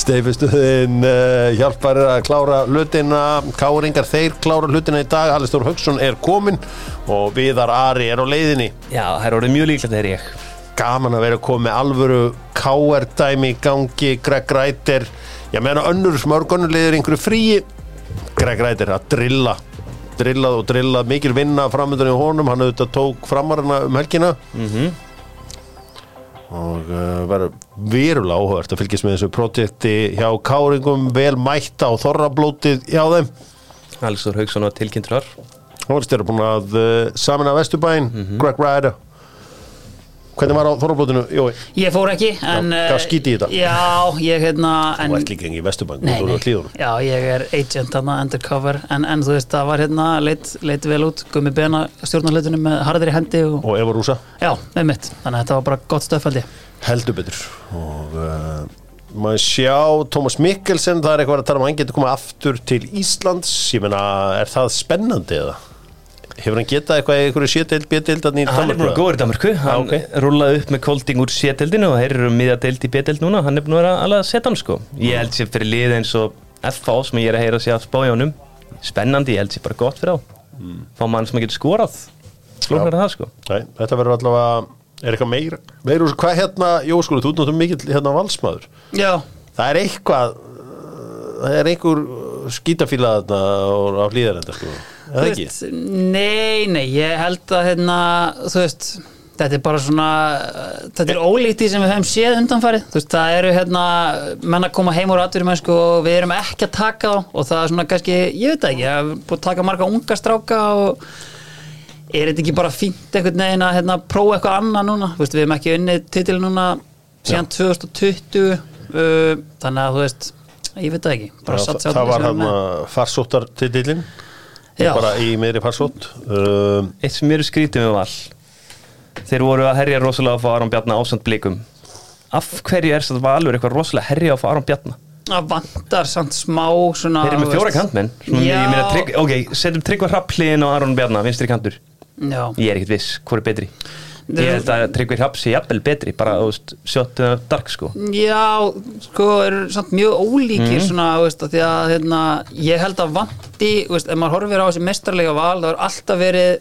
steipustuðin uh, hjálpar að klára hlutina. Káringar þeir klára hlutina í dag. Alistór Högson er komin og Viðar Ari er á leiðinni. Já, það er orðið mjög líklegt þegar ég. Gaman að vera að koma með alvöru KR dæmi í gangi. Greg Ræter ég meina önnur smörg önnur liður einhverju fríi. Greg Ræter að drilla drillað og drillað. Mikil vinna framöndan í honum. Hann auðvitað tók framarina um helgina. -hmm. Og uh, verður verulega áhugavert að fylgjast með þessu projekti hjá Káringum vel mætta og þorrablótið hjá þeim. Alistór Hauksson var tilkynntur þar. Hann var styrra búin að uh, samina Vesturbæn Greg Ræter hvernig var á þorrablótinu? Jói Ég fór ekki en, Já, gaf eh, skít í þetta. Já, ég hérna en, Þú ert líka ekki í Vesturbæn, Nei, þú nei, eru á hlýðunum. já, ég er agent hana, undercover en, en þú veist, það var hérna, leit, leit vel út Gummi Bena stjórnarleitunum með harðir í hendi og, Og Eva Rúsa, já, með mitt, þannig að þetta var bara gott ég heldur betur. Og uh, maður sjá, Tómas Mikkelsen, það er eitthvað að tala um að hann getur komið aftur til Íslands. Ég meina, er það spennandi eða? Hefur hann getað eitthvað í einhverju séteild, béteild að nýja Hann er búin að góður í Danmarku Hann ok. rúlaði upp með kolding úr sételdinu og þeir eru miðja deild í B-deild núna. Hann er búin að vera alveg að setja hann sko. Ég held sér fyrir lið eins og FH sem ég er að heyra sig að spá í honum. Spennandi, ég held sér bara gott fyrir á. Fá mann sem getur skorað. Slóknar það sko. Nei, þetta verður allavega, er eitthvað meira. Meira úr, hvað hérna, Jó, sko, þú náttúrulega mikill hérna valsmaður. Já, Það er eitthvað, það er einhver skítafíla þarna á- á hlýðarenda, sko. Það þú ekki? nei, nei, ég held að hérna, þú veist þetta er bara svona þetta er ólíkt í sem við höfum séð undanfarið. Þú veist, það eru hérna menn að koma heim úr atvinnum og við erum ekki að taka þá. Og það er svona kannski, ég veit það ekki ég hef búið að taka marga unga stráka og er þetta ekki bara fínt einhvern veginn að hérna, prófa eitthvað annað núna? Þú veist, við hefum ekki unnið titil núna síðan 2020 uh, þannig að þú veist ég veit það ekki, bara Já, satsa á það var sem við hann farsóttar titillin Já. Bara í meiri farsótt um, Eitt sem eru skrítið með val. Þeir voru að herja rosalega að fá Aron Bjarna ásand blikum. Af hverju er þetta valur eitthvað rosalega að herja að fá Aron Bjarna? það vantar samt smá svona Þeir eru með fjóra kantmenn. Ok, setjum tryggva hrappliðin á Aron Bjarna, vinstri kantur. Já, Ég er ekkert viss, hvor er betri? Ég held að tryggvi hrapp sé jafnvel betri bara, sjóttu dark sko. Já, sko, eru samt mjög ólíkir Mhm. svona, veist, að því að hérna, ég held að vanti, þú veist, ef maður horfir á þessi mestarlega val, það er alltaf verið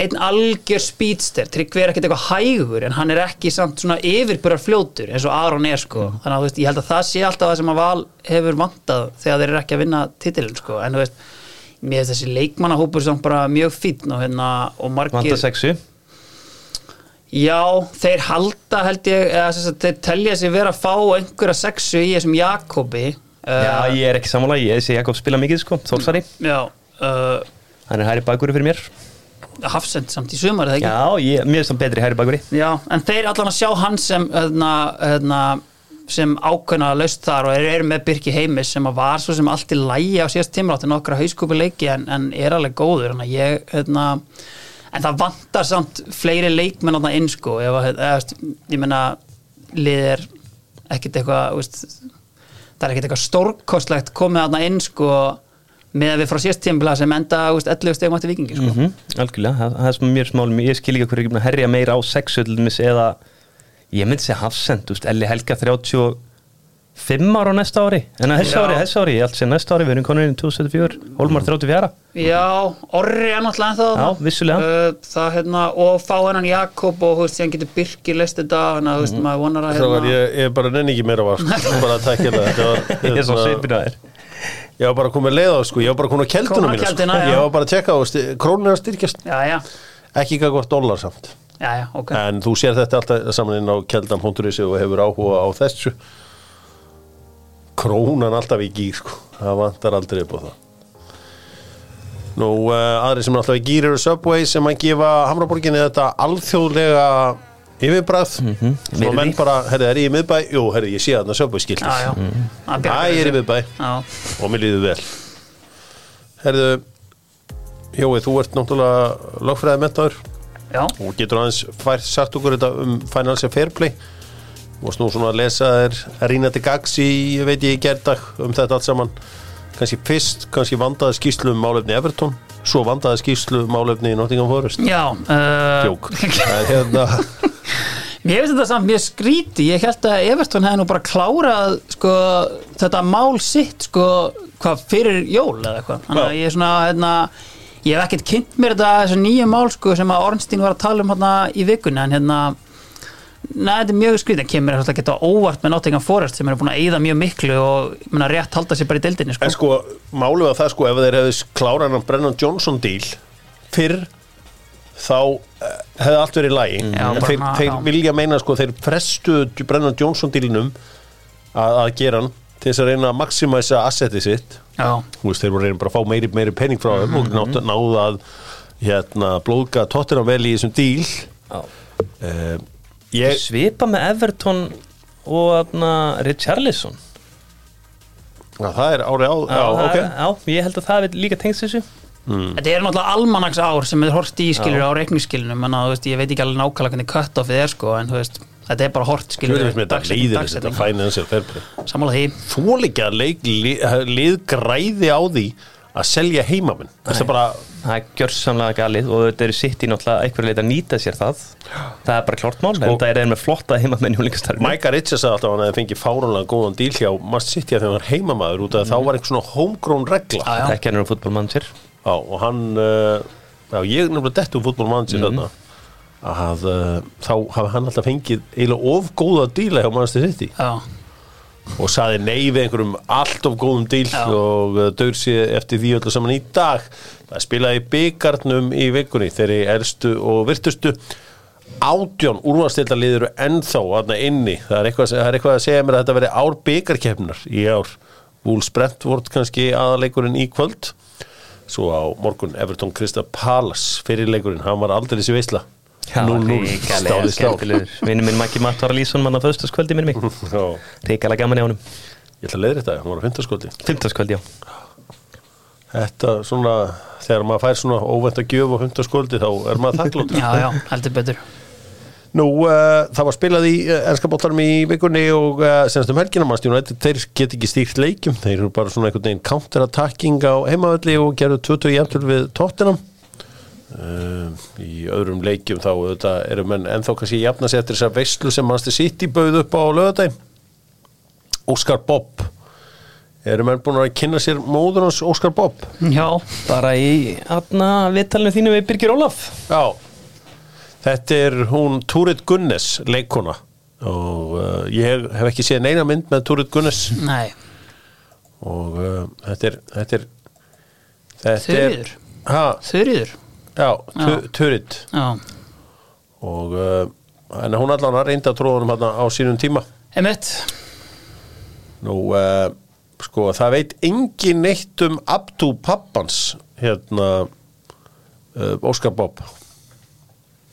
einn algjör speedster. Tryggvi er ekkert eitthvað hægur en hann er ekki samt svona yfirburar fljótur eins og Aron er sko. Mhm. þannig að veist, ég held að það sé alltaf það sem að val hefur vantað þegar þeir eru ekki að vinna titilin sko. En þú veist, mér finnst þessi leikmannahópur samt bara mjög fínn og hérna og margir Vanda sexu Já, þeir halda held ég eða sagt, þeir telja sig vera að fá einhverja sexu í þessum Jakobi. Já, uh, ég er ekki sammála, ég sé Jakob spila mikið sko, Þórsari. Já Hann er hæri bakuri fyrir mér. Hafsend samt í sumar, eða ekki? Já, ég, mér er samt betri hæri bakuri. Já, en þeir allan að sjá hann sem hérna, hérna, sem ákveðna laust þar og eru er með Birki Heimis sem að var svo sem allt í lægi á síðast tíma átti nokkra hauskúpi leiki en, en er alveg góður. Þannig að ég, hérna en það vantar samt fleiri leikmenn á það inn sko, ef að, eða, veist, ég meina lið er ekkert eitthvað það er ekkert eitthvað stórkostlegt komið þarna inn sko með að við frá tíma sem enda veist, 11 stegum átti vikingi sko. mm Algjörlega, það, það er sem mér smálum Ég skil ekki hverju ekki að herja meira á sexu til dæmis eða ég myndi segja hafsend, Elli Helga 35 ára á næsta ári. En að þessu ári, þessu ári, ég allt sem næsta ári við erum konur inn í 2074, Holmar 34 Já, Orri er náttúrulega ennþá. Já, vissulega. Uh, það, hérna, og fá hennan Jakob og þú veist, síðan getur Birkir leist þetta þannig að þú Mhm. veist, maður vonar að það var hérna, ég, ég bara nenni ekki meira var sko. bara að takja þetta var, Ég er svo hérna, svipin að þér. ég var bara komið leið á sko, ég var bara komið á á mína sko. ég var bara að tjekka á að styrkjast. Já, já, ekki eitthvað gott dólar samt. Já, já, ok. En þú sér þetta alltaf saman inn á keldan.is og hefur áhuga á þessu krónan alltaf í gýr sko. það vantar aldrei upp á það. Nú uh, aðri sem er alltaf í gýr eru Subway sem að gefa Hamraborginni þetta alþjóðlega yfirbræð Mhm. Svo Virði. menn bara, herri, er ég í miðbæ? Jú, herri, ég sé þarna söpbæskiltið Já, já. Mhm. Það Æ, bjargar ég er í miðbæ. Já, og mér líður vel. Herðu Jói, þú ert náttúrulega lögfræði mentaður já, og getur aðeins fært sagt okkur þetta um Financial Fair Play varst nú svona að lesa þér Rína til Gags í, ég veit ég, í gerdag um þetta allt saman. Kannski fyrst, kannski vandaði skýslu um málefni Everton, svo vandaði skýslu um málefni Nottingham Forest. Já uh, Jók, það er hérna Mér finnst þetta samt mjög skríti Ég held að Everton hefði nú bara klárað sko, þetta mál sitt sko, hvað fyrir jól eða eitthvað. Þannig að ég er svona hérna, ég hef ekkert kynnt mér þetta þessu nýju mál sko, sem að Ornstein var að tala um hérna, í vikunni en hérna Nei, þetta er mjög skrítið, það kemur að geta óvart með Nottingham Forest sem eru búin að eyða mjög miklu og ég meina, rétt halda sér bara í deildinni sko. En sko, málið var það sko ef þeir hefðu klárað hann Brennan Johnson díl fyrr þá eh, hefði allt verið í lagi. Já, en þeir, þeir vilja meina sko þeir frestuðu Brennan Johnson dílinum að, að gera hann til þess að reyna að maximæsa assetið sitt. Já, Þú veist, þeir voru reyna bara að fá meiri, meiri penning frá þeim og Mhm. náðu að hérna, blóðga tóttina vel í þessum díl Já. Ég, Svipa með Everton og na, Richarlison. Að það er árið á já, ok. já, ég held að það er líka tengst þessu. Þetta er náttúrulega almanags ár sem er hort í skilur á reikningsskilunum en að, veist, ég veit ekki alveg nákvæmlega hvernig cut-offið er sko, en veist, þetta er bara hort skilur Sammála því. Þú líka að leik, lið, lið græði á því að selja heimamenn. Þetta er bara, Það er gjörsamlega galið og þetta eru sitt í náttúrulega einhverju leita að nýta sér það. Það er bara klart mál, Sko- en það er með flotta heimamenn í húlingastarfinu Mæka Richards sagði alltaf að hann hefði fengið fáránlega góðan díl hjá Mast City að þegar hann var heimamaður út af að þá var einhver svona homegrown regla. Það ekki hann um fútbolmannsir Já, og hann uh, já, ég er nefnilega dett um fútbolmannsir Mhm. þarna að uh, þá hafi hann alltaf fengið eiginlega of góða díla hjá Manchester City. Já, og saði nei við einhverjum allt of góðum díl Já. og dögur sér eftir því öllu saman í dag. Það spilaði byggarnum í vikunni þeirri elstu og virtustu. Átjón úrvarstildarlið eru ennþá aðna inni. Það er, eitthvað, það er eitthvað að segja mér að þetta veri ár byggarkeppnar í ár. Wolves Brentford kannski aðaleikurinn í kvöld. Svo á morgun Everton Krista Palace fyrirleikurinn, hann var aldrei þessi veisla. 0-0, ríkalega stáði stál skemmtilegur. Vinnu minn Maggi Matt var að lýsa hann á föstaskvöldi minni mig Já, Ríkalega gaman í honum. Ég ætla að leiðri þetta, hann var á fintaskóldi Fymtaskvöldi, já. Þetta svona, þegar maður fær svona óvænt að gjöf og hundaskóldi þá er maður þakklótt. já, já, heldur betur. Nú, uh, það var spilað í uh, ennskapoltarum í vikunni og uh, senast um helgina mannstjónu, þeir get ekki stýrt leikjum, þeir eru bara svona einhvern veginn counterattacking á heimavöldi og gerðu 20 jæmtul við tóttinam. Uh, í öðrum leikjum þá eru menn ennþá kannski jafna sér eftir þessar veislu sem mannstu sitt í bauð upp á lögadæg. Óskar Bobb. Eru menn búin að kynna sér móður hans Óskar Bobb? Já, Bara í aðna viðtalinu þínu við Birgir Ólaf. Já, þetta er hún Túrit Gunnes, leikona og uh, ég hef ekki séð neina mynd með Túrit Gunnes. Nei, og uh, þetta er þetta er ha, þurriður já, Já, og uh, en hún allan að reynda tróðunum hérna á sínum tíma. Emitt nú uh, sko það veit engin neitt um Abdu pappans hérna uh, Óskar Bob.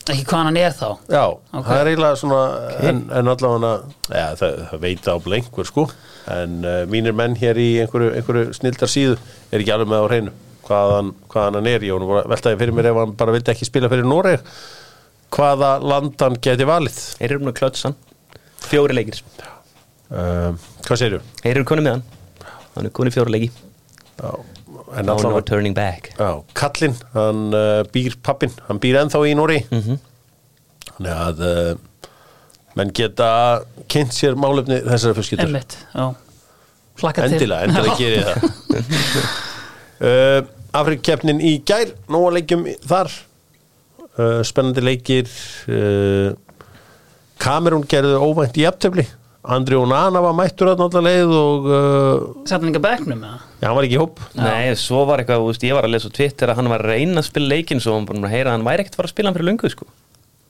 Ekki hvaðan hann er þá? Já, Ok. það er eiginlega svona en, en allavega ja, það, það veit á einhver sko. En uh, mínir menn hér í einhverju, einhverju snildar síðu er ekki alveg með á hreinu hvaðan, hvaðan hann er ég var að veltaði fyrir mér ef hann bara vildi ekki spila fyrir Noreg hvaða land hann geti valið? Þeir eru nú klötsan Fjóri leikir. Uh, Hvað segirðu? Þeir eru konið með hann. Hann er konið fjóri leiki. Já, no allavega turning back. Já, Kallinn, hann uh, býr pappin, hann býr ennþá í Nóri Mhm. þannig að uh, menn geta kynnt sér málefni þessara fjölskyldur. Emitt, já. Hlakka til. Endilega, endilega gerir það. Uh, Afrikkeppnin í gær Nóa leikjum þar. Uh, Spennandi leikir uh, Kamerún gerðu óvænt í aftöfli Andri Onana var mættur að náttúrulega leið og uh, Sætt hann ekki að bekknum með það já, hann var ekki í hóp. Nei, svo var eitthvað, þú veist, ég var að lesa Twitter að hann var að reyna að spila leikinn svo hann búin að heyra að hann væri ekkert að fara að spila hann fyrir löngu sko.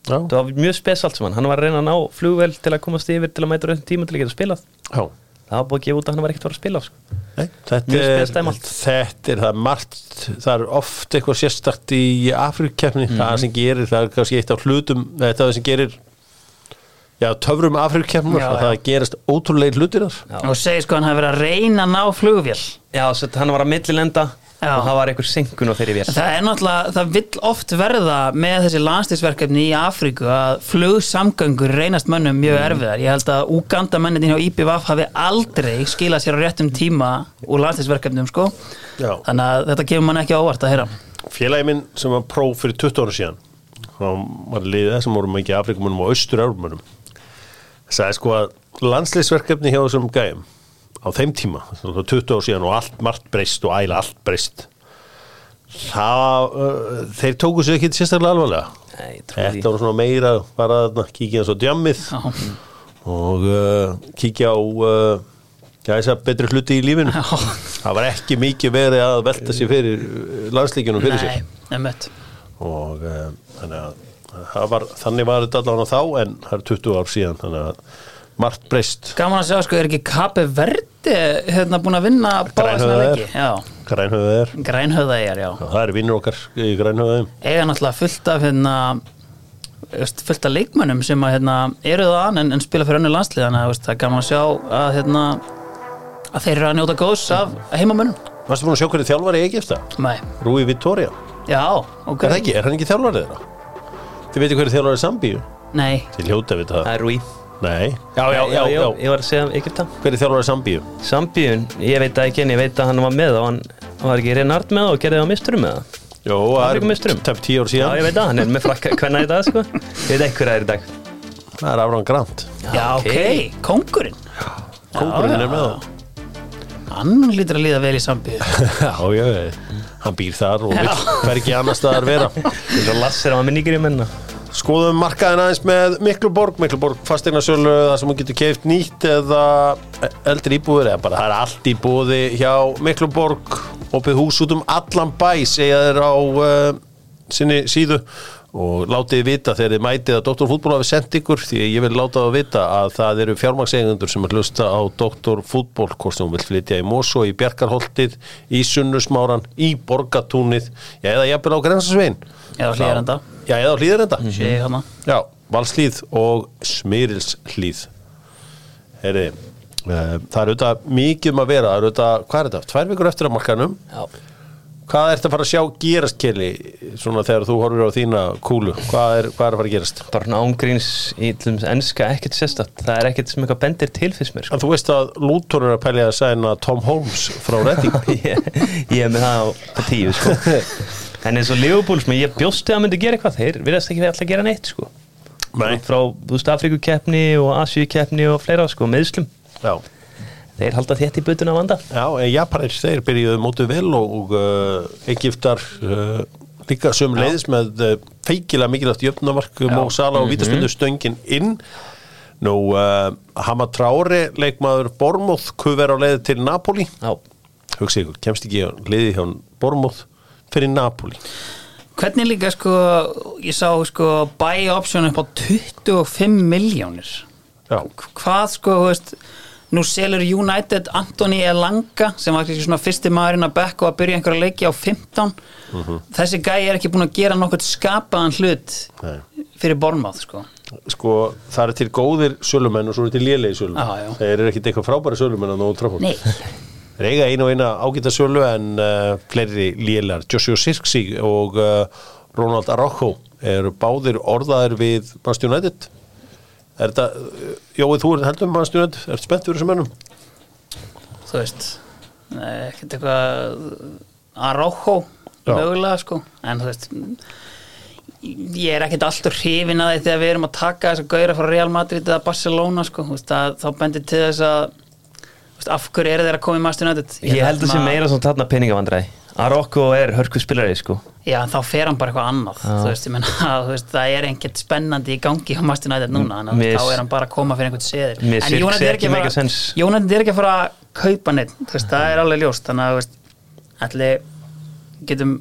Já, Það var mjög spes allt saman, hann var að reyna að ná flugvel til að komast yfir til að mæta rauðin tíma til að geta spilað. Já Það var búið að gefa út að hann var ekkert að fara að spila sko. Nei, þetta, er, þetta er það margt það er oft eitthvað sérstakt í Afrikkeppni það sem gerir, það er kannski eitt af hlutum þetta er það sem gerir já, töfrum já. það gerist ótrúlega hlutir þar. Og segir sko hann hafi verið að reyna að ná flugvél. Já, svo hann var að millilenda Já. og það var einhver synkun á þeirri vél. Það er náttúrulega, það vill oft verða með þessi landslisverkefni í Afríku að flugsamgöngur reynast mönnum mjög erfiðar, ég held að Uganda mennin hjá IPVF hafi aldrei skilað sér á réttum tíma úr landslisverkefnum sko, Já. þannig að þetta kemur mann ekki á óvart að heyra. Félagi minn sem var próf fyrir 20 ára síðan þá var liðið sem vorum ekki Afrikumunum og austur-európunum sagði sko að landsliðsverkefni hjá þessum gæjum á þeim tíma, það var 20 ára síðan og allt margt breyst og æla allt breyst. Það uh, þeir tóku sér ekki sérstaklega alvarlega. Nei, þetta var svona meira bara að kíkja eins og djammið Já. og uh, kíkja á uh, já, þess að betri hluti í lífinu. Það var ekki mikið verið að velta sér fyrir landslíkjunum fyrir sér Nei, nefnt og uh, þannig að var, þannig var þetta allavega þá en það er 20 ár síðan þannig að margt breyst Gaman að segja sko, er ekki Kape Verdi hérna búin að vinna Grænhöfðaeyjar. leiki? Já, er það er vinnur okkar í grænhöfðum eiga náttúrulega fullt af hérna fullt af leikmönnum sem að hérna, eru það en, en spila fyrir önnu landslið þannig að veist, það er gaman að sjá að, hérna, að þeir eru að njóta góðs af heimamönnum Varstu búin að sjá hverju þjálfari í Egipta? Nei, Rúi Vittoria já, ok Er það ekki? Er hann ekki þjálfari þeirra? Þið veitir hverju þjálfari Sambíu? Nei, Þið hljóta við það Það er Rúi Nei. Já, já, já, já. Ég var að segja Egypta Hverju þjálfari Sambíu? Sambíun, ég veit það ekki en ég veit að hann var með og hann hann var ekki Renard með og gerði á misturum með það. Jó, það er tæp 10 ár Já, síðan ég veit það, hann er með frakka hvenna í dag sko. Ég veit ekki hver það er í dag. Það er Afran Grant. Já, ok, kongurinn Kókurinn Já, er með já. það. Hann lítur að líða vel í sambíu. Já, já, já. hann býr þar og vill hvergi annar staðar vera. Þetta er Lasser á minni í menna Skoðum markaðin aðeins með Mikluborg Mikluborg fasteignarsölu það sem hún getur keift nýtt eða eldri íbúður eða bara það er allt í búði hjá Mikluborg opið hús út um allan bæ segja þeir á uh, sinni síðu og látið vita þegar þið mætið að Dr. Fútból hafi sendt ykkur því ég vil láta það vita að það eru fjármagseigundur sem er hlusta á Dr. Fútból hvort sem hún vil flytja í Mosó, í Bjarkarholtið í Sunnusmáran, í Borgatúnið eða jafnvel á Grensasvein Eða á Hlíðarenda. Já, eða á Hlíðarenda sé ég hana Já, Valslíð og Smyrilslíð Heyri, uh, það er auðvitað mikið um að vera, það er auðvitað, hvað er þetta? Tvær vikur eftir að markanum Já Hvað ertu að fara að sjá gerast, Kelly, svona þegar þú horfir á þína kúlu? Hvað er, hvað er að fara að gerast? Bara svona ángríns í til dæmis enska ekkert sérstætt Það er ekkert sem eitthvað bendir til fyrst mér sko. En þú veist að Luton er að pælja að sæna Tom Holmes frá Redding ég, ég er með það á, á tíu sko. En eins og Liverpool sem ég bjósti að myndi gera eitthvað. Þeir virðast ekki alltaf gera neitt sko. Nei, Frá, Afrikukeppni og Asíukeppni og fleira sko, meðslum já. Þeir halda þétt í butuna að vanda. Já, en Japanir, þeir byrjuðu mótið vel og, og uh, Egiptar uh, líka söm leiðis með uh, feikilega mikilvægt jöfnamark Mó Sala og vítaspundu stöngin inn. Nú, Hama Traore leikmaður Bormóð kuver á leið til Napoli? Já, hugsa ykkur, kemst ekki á leiði hjá Bormóð fyrir Napoli? Hvernig líka sko, ég sá sko buy option upp á 25 miljónir Hvað sko, þú veist Nú selur United Anthony Elanga sem var kannski svona fyrsti maðurinn að bekka og að byrja einhverja leiki á 15 Þessi gæi er ekki búin að gera nokkuð skapaðan hlut Nei. fyrir Bornmáð sko. Sko, það er til góðir sölumenn og svo er til lélegi sölumenn. Þeir eru ekkit eitthvað frábæri sölumenn að nógu trafum Nei, Þeir eiga einu og eina ágæta sölu en uh, fleiri lélar. Joshua Sirksi og uh, Ronald Araujo eru báðir orðaðir við Manchester United. Er þetta, uh, Jói, þú er heldur Manchester United, er spennt fyrir þessum mönnum? þú veist ekkert eitthvað Araujo mögulega sko en þú veist ég er ekkert alltaf hrifin að því þegar við erum að taka þess að gauðra frá Real Madrid eða Barcelona sko, veist, að, þá bendir til þess að af hverju eru þeir að koma í Master United? Ég held að sé meira svona þarna peningavandræði. Arokko er hörku spilari sko. Já, þá fer hann bara eitthvað annað þú veist, ég menna, þú veist, það er ekkert spennandi í gangi á Master United núna að Mér- þá er hann bara að koma fyrir einhvern seðil. Mér en Jónat er er ekki að fara að kaupa neitt veist, það er alveg ljóst þannig að, allir getum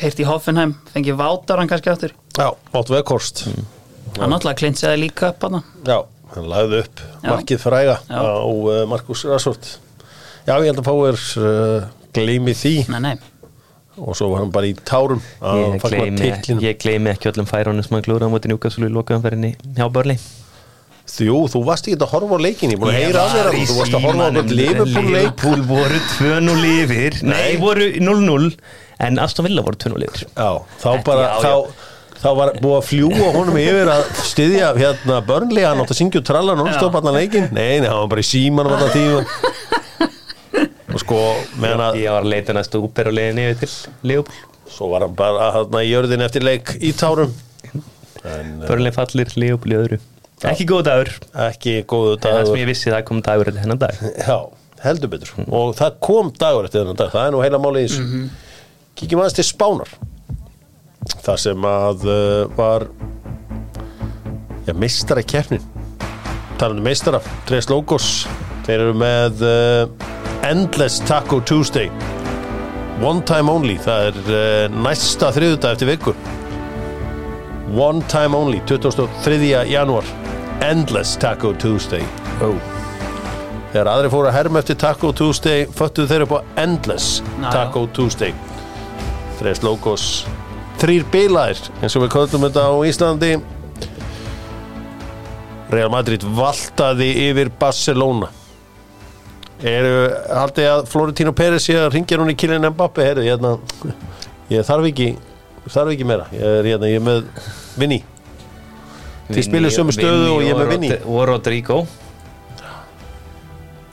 heyrt í Hoffenheim fengið Vátaran kannski áttur Já, Máttu Veghorst. hann náttúrulega klintsaði líka upp hann Já, hann lagði upp Já. markið fræga Já. á uh, Markus Rashford. Já, ég held að fáir uh, gleymi því nei, nei, og svo var hann bara í tárum Ég titlinum. ég gleymi ekki öllum færónum sem hann glúra á móti njúkasúlu í lokaðanferðinni hjá Börli Jú, þú varst ekki að horfa á leikin Ég búin að heyra að þér að þú varst að horfa á okkur Liverpool leik Liverpool voru 2-0 yfir Nei, Nei. voru 0-0 En Aston Villa voru 2-0 yfir Já, þá bara já, þá, þá var búið að fljúa honum yfir að styðja hérna börnlega hann átt að syngja og tralla non-stop allan leikin Nei, nei, hann var bara í símanum allan tíma. Og sko, meðan að Ég var að leita næstu úper og leiðin yfir til Liverpool. Svo var hann bara hérna í jörðin eftir leik í tárum. Börnlega fallir, í öðru. Ekki góð dagur. Ekki góðu En það sem dagur. ég vissi það kom dagur eftir hennan dag. Já, heldur betur. Og það kom dagur eftir þennan dag. Það er nú heila máli í þessu. Kíkjum aðeins til Spánar það sem að uh, var já, meistara keppnin talandi um meistara, Tres Logos þeir eru með uh, Endless Taco Tuesday. One Time Only. Það er uh, næsta þriðudag eftir viku. One Time Only 23. janúar. Endless Taco Tuesday. Oh. Þegar aðri fóru að herma eftir Taco Tuesday föttuðu þeir upp á Endless Já, Taco Tuesday. Þreis logos Þrýr bilaðir eins og við köllum þetta á Íslandi. Real Madrid valtaði yfir Barcelona. Eru haldið að Florentino Pérez sé að ringja hún í Kylian Mbappe heyrðu, hérna, ég þarf ekki þarf ekki meira, ég er, hérna, ég er með Vinni Þið spilið sömu stöðu og ég er með Vinny. Og Rodrigo.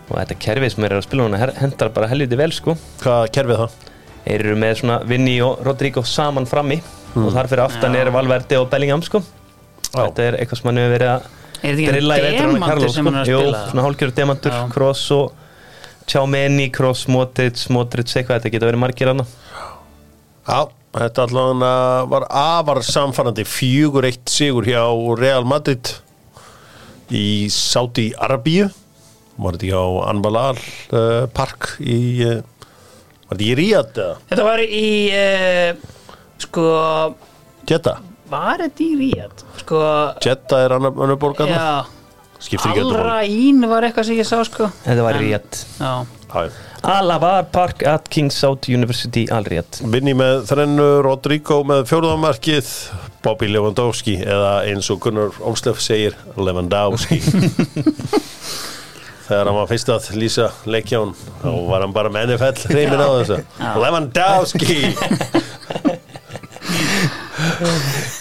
Og þetta kerfið sem er að spila her- hendar bara helviti vel sko. Hvað kerfið það? Þeir eru með svona Vinny og Rodrigo saman frammi Og þar fyrir aftan Já. er Valverde og Bellingham sko. Þetta er eitthvað sem hann hefur verið að drilla í vetur hann að Jú, spila? svona hálgjörð demantur. Kroos og Tjámeni, Kroos, Modric, Modric eitthvað, þetta geta verið margir hana Já, þetta allavega var afar samfærandi 4-1 sigur hjá Real Madrid í Saudi Arabíu var þetta hjá Anbalal uh, Park í uh, var þetta í Ríad eða? Þetta var í uh, sko Jeddah? var þetta í Ríad sko Jeddah er annar, annar borgarna já, skiptir ekki öllu máli. Alraín var eitthvað sem ég sá sko Þetta var rétt Já. Alavar Park at King Saudi University Al-Riyad Vinni með þrennu, Rodrigo með fjóruðamarkið Bobby Lewandowski eða eins og Gunnar Olslef segir Lewandowski þegar hann var fyrst að lýsa leikján þá var hann bara með NFL reymin á þessu. Lewandowski!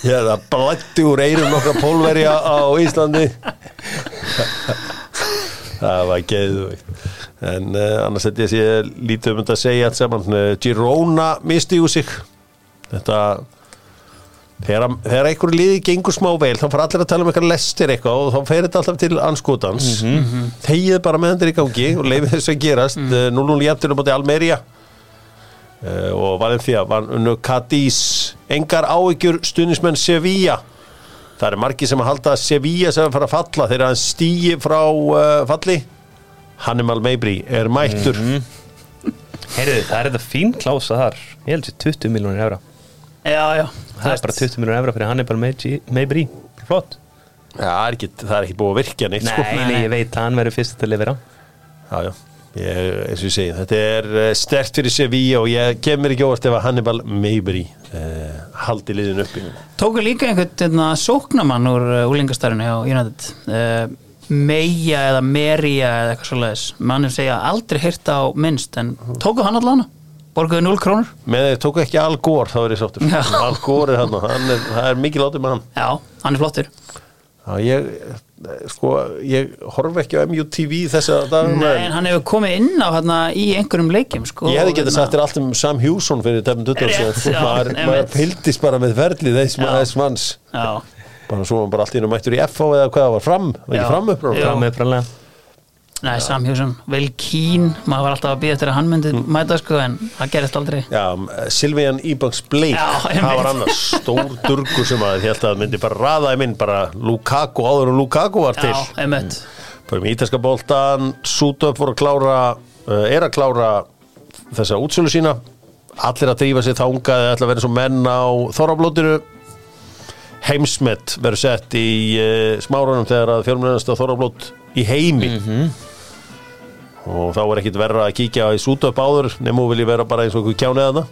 Er það blætti úr eirum nokkra pólverja á Íslandi. Það var geðveikt. En uh, annars þetta ég sé lítið um að segja allt saman. Uh, Girona misti úr sig. Þetta þegar, þegar einhverju liði gengur smá vel þá fara allir að tala um eitthvað lestir eitthvað og þá fer þetta alltaf til anskotans mm -hmm. þegið bara með hendur í gangi og leifið þess að gerast. Mm -hmm. 0-0 jæftir um átti Almeria uh, og Valencia var unnu Cadiz engar áhyggjur stuðnismenn Sevilla. Það eru margir sem að halda Sevilla sem að fara að falla þegar hann stýi frá uh, falli. Hannibal Mabry er mættur. Heyrðu, það er þetta fín klása þar. Ég held sér 20 miljónir evra já, já. Það er bara 20 miljónir evra fyrir Hannibal Mabry Flott. Já, það er ekki, það er ekki búið að virkja neitt Nei, sko. nei, ég veit að hann verður fyrst til að lifera Já, já, ég, eins og ég segi Þetta er uh, stert fyrir Sevilla og ég kemur ekki óvart ef að Hannibal Mabry uh, haldi liðin uppi. Tóku líka einhvern hérna, sóknamann úr uh, úlingastarinu hjá United. Uh, Meija eða Merija eða eitthvað svoleiðis. Mannum segja aldrei hýrt á minnst en tóku hann allan borguðu 0 krónur? Með þeir tóku ekki Al Gore, þá er ég sáttur. Al Gore er hann og hann er, það er mikið látið með hann. Já, hann er flottur. Já, ég, sko, ég horf ekki á MUTV þessa dagana Nei, en hann hefur komið inn á hérna í einhverjum leikjum sko, Ég hefði getað hérna. sagt þér allt um Sam Hjússon fyrir tefnum 20 ára síðan. Rétt, já, maður, maður fylgdist bara með ferlið þess, þess manns. Já, bara svo var hann bara allt í hennu mættur í FH eða hvað það var fram, ekki fram upp Já. Frá með fránlega nei, Sam Hjússon vel kín, maður var alltaf að býja eftir að hann myndi mæta sko en það gerist aldrei. Já, Silvian Ebanks Blake Já, einmitt. það var annars stór durgur sem að held að myndi bara raða í minn bara Lukaku áður og Lukaku var til. bara með ítalska boltan Sútöp voru að klára uh, er að klára þessa útsölu sína. Allir að drífa sér þangað ætla að vera svo menn á þorrablótinu. Heimsmet verður sett í uh, smárunum þegar að fjölmennast þorrablót í heimi og þá er ekkit verra að kíkja í Sútöp áður nefnum vil ég vera bara eins og okkur kjánið þarna.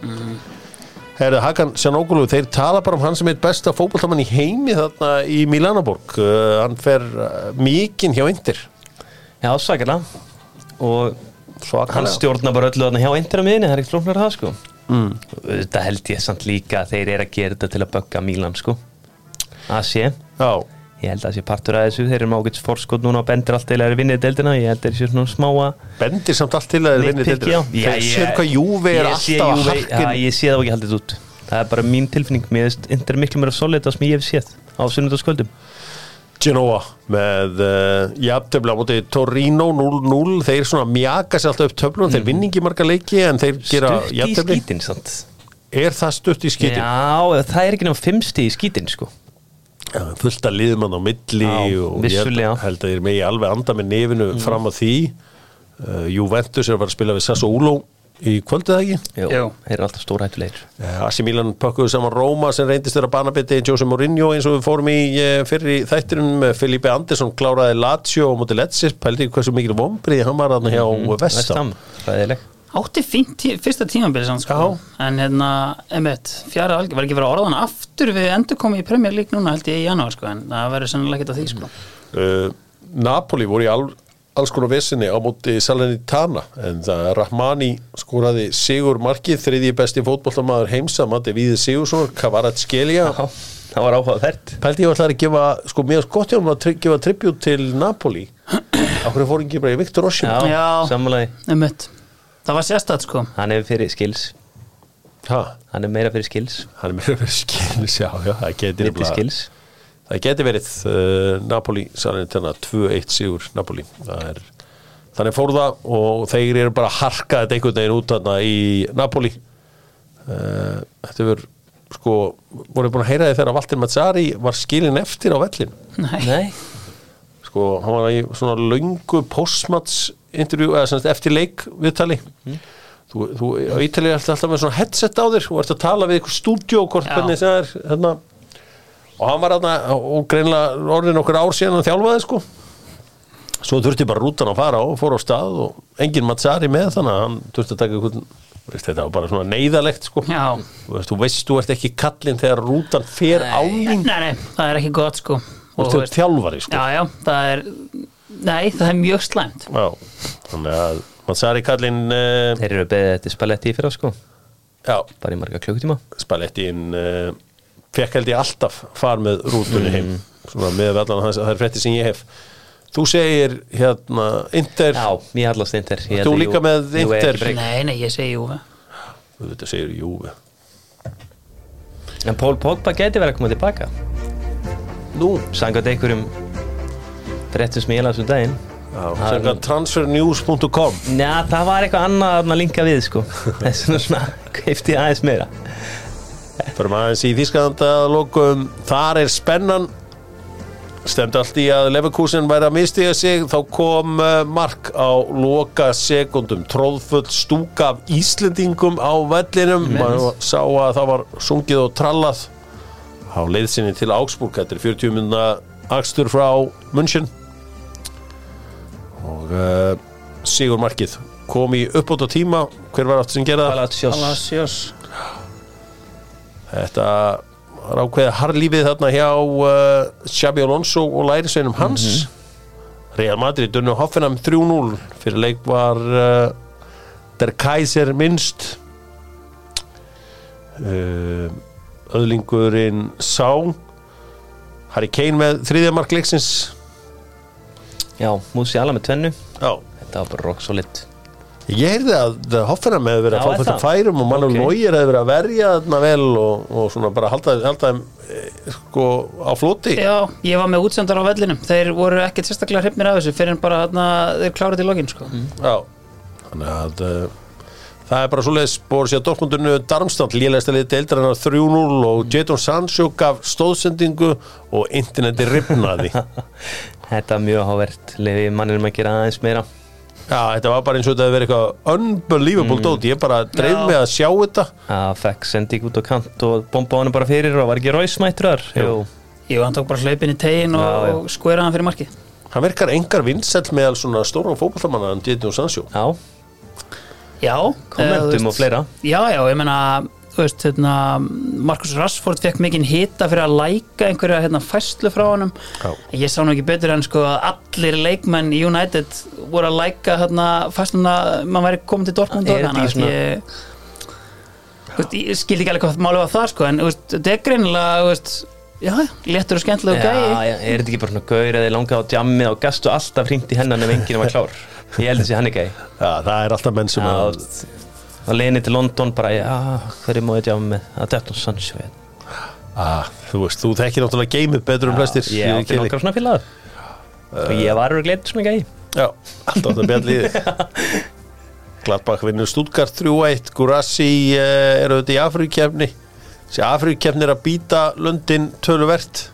Herðu, Hakan Sjanógulu, þeir tala bara um hann sem er besta fótballtamann í heimi þarna í Milanaborg uh, hann fer uh, mikinn hjá Indir Já, svakalega. Og hann svakalega stjórnar bara öllu þarna hjá eindir á miðinni, það er ekkert flóknar það sko. Mm. Þetta held ég samt líka að þeir eru að gera þetta til að bögga Mílan sko. Það sé, Já, ég held að það sé partur að þessu. Þeir eru með ágæts forskot núna og bendir allt eða er vinnið deildina. Ég held að þeir sé svona smá að bendir samt allt til að þeir vinni nitpicky á. deildina. Þeir ég- séu hvað Júvi er alltaf að Juve- Já, harkin ég sé það ekki haldið út. Það er bara mín tilfinning, mér finnst Inter miklu meira solid það sem ég hef séð á sunnudagskvöldum. Genoa með uh, jafntöfla á móti Torino 0-0 þeir svona mjaka sér alltaf upp töflun þeir vinni ekki marga leiki en þeir gera jafntöfli Er það stutt í skítin? Já, það er ekki náttúrulega fimmsti í skítin sko fullt að liðmann á milli Já, og ég vissulega. held, held að ég megi alveg anda með nefinu fram að því. Uh, Juventus er að fara að spila við Sassuolo í kvöldið eða ekki? Jú, Jú. þeir eru alltaf stórhættulegir. Uh, Asi Milan pökkuðu saman Róma sem reyndist þeirra banabiti Jose Mourinho eins og við fórum í uh, fyrir í þættinum. Með Felipe Andersson kláraði Lazio og móti Letsis pældi ekki hversu mikil vombriði hann var þarna hjá mm, Vestam ræðileg Átti fínt tí, fyrsta tímabili sko. En hérna, emitt, fjara algjör Var ekki verið að orða hann aftur við endur komið í Premier League núna held ég í janúar sko En það verður sannlega ekkert að því sko. Uh, Napoli voru í al, alls konar vesinni á móti Salernitana en það Rahmani skoraði Sigur Markið, þriðji besti fótbollamaður heims að mati Víði Sigursson, Kavarat Skelja Já, það var áhugavert. Pældi ég ætlaði að gefa, sko mér skott hjá hann að tri- gefa tribut til Napoli. Akkur fór ekki bara í Viktor Osim Já, Já. Það var sérstætt sko. Hann er fyrir skills. Ha, Hann er meira fyrir skills. Hann er meira verið skils já, já, það nefnilega- skills. Það geti verið uh, Napoli Salernitana 2-1 sigur Napoli. Það er þannig fór það og þeir eru bara að harka þetta einhvern veginn út þarna í Napoli. Uh, þetta verður sko, voru búin að heyra því þegar Valtir Mazzari var skilin eftir á vellin Nei, Nei, sko, hann var í svona löngu postmats intervjú, eða semst eftir leik viðtali. Þú, þú á Ítalið er alltaf með svona headset á þér og ert að tala við eitthvað Já. hvernig það er hérna. Og hann var hérna og greinlega orðin okkur ár síðan hann þjálfaði sko. Svo þurfti bara rútan að fara og fór á stað og engin Mazzari með þannig að hann þurfti að taka veist, þetta var bara svona neyðalegt sko. Já. Þú veist, þú veist, þú ert ekki kallinn þegar rútan fer á nei, það er ekki gott sko. Þú ert þjálfari sko. Já, já, það er Nei, það er mjög slæmt. Já, þannig að Mazzari kallinn uh, þeir eru beðið þetta spaletti í fyrra sko. Já, Bara í marga klukkutíma. Spallettin uh, fekk held ég alltaf far með rútunni heim. Svona með þess að það er frétti sem ég hef. Þú segir hérna Inter, Já, ég hallast Inter. Þú að líka Jú- með er Inter. Nei, nei, ég segi jú þetta segir Júve En Pól Pogba geti verið að koma tilbaka. Nú, Sangat einhverjum ég las um daginn. Transfernews.com Já, það var eitthvað annað að linka við sko. Þess vegna svona keifti aðeins meira. Maður aðeins í Þískland að lokum. Þar er spennan. Stemdi allt í að Leverkusen væri að mistiga sig. Þá kom uh, mark á loka sekundum. Tróðfull stúka af Íslendingum á vellinum. Maður sá að það var sungið og trallað á leiðsinni til Augsburg. Þetta er 40 minna akstur frá München og uh, Sigur Markið kom í uppbót á tíma hver var aftur sem gerða það? Palacios. Palacios. Þetta var ákveðið harlífið þarna hjá uh, Xabi Alonso og lærisveinum hans. Real Madrid dunnu Hoffenheim 3-0 fyrir leik var uh, Der Kaiser minnst. Uh, öðlingurinn Sá. Harry Kane með þriðja mark Já, Musiala með tvennu. Já. Þetta var bara rock solid. Ég heyrði að Hoffenheim hefði verið að fá þetta færum og Manuel Ok. Neuer hefði verið að verja þarna vel og, og svona bara halda, halda þeim eh, sko á floti. Já, ég var með útsendar á vellinum. Þeir voru ekkert sérstaklega hrifnir af þessu fyrir en bara þarna, þeir klára til lokin sko. Já, þannig að uh, það er bara svoleiðis Borussia Dortmundinu Darmstadt lélægsta liði deildarinnar 3-0 og Jadon Sancho gaf stóðsendingu og interneti ripnaði Þetta er mjög hávert Lefi manninum að gera aðeins meira. Já, þetta var bara eins og þetta hefði verið eitthvað unbelievable dót, ég bara dreif Já. mig að sjá þetta. Það fekk sending út á kant og bomba honum bara fyrir og var ekki ræsmættur þar? Jú, hann tók bara hlaupin í tegin og, já. og skveraði hann fyrir markið. Hann virkar engar vinsæll meðal svona stóra fótballamanna en Jadon Sancho. Já, Já, kommentum þú og fleira. Já, já, ég veist, hérna, Marcus Rashford fekk mikinn hita fyrir að læka einhverja hérna, fæslu frá Já. ég sá nú ekki betur en sko að allir leikmenn í United voru að læka hérna, fæsluna, mann væri komið til Dortmund og þannig svona- ég, ég skildi ekki alveg hvað málið var það sko, en þetta er greinilega já, léttur og skemmtilega Já, gæi. er þetta ekki bara svona gaur eða langaði á djammið og gastu alltaf hringt í hennan ef enginn var klár Ég held þessi hann ekki það er alltaf menn sem að og leini til London bara, hverju má ég djama með? Að Detton Sancho er ah, Þú veist, þú þekkir náttúrulega geimið betur um flestir Ég átti kynni. nokkra svona fílaður og ég var að gleit svona gæi Já, alltaf þetta bjall liði Gladbach vinnur Stuttgart 3-1 Gurassi uh, eru þetta í Afríkjefni Þessi Afríkjefni er að býta Lundin töluvert.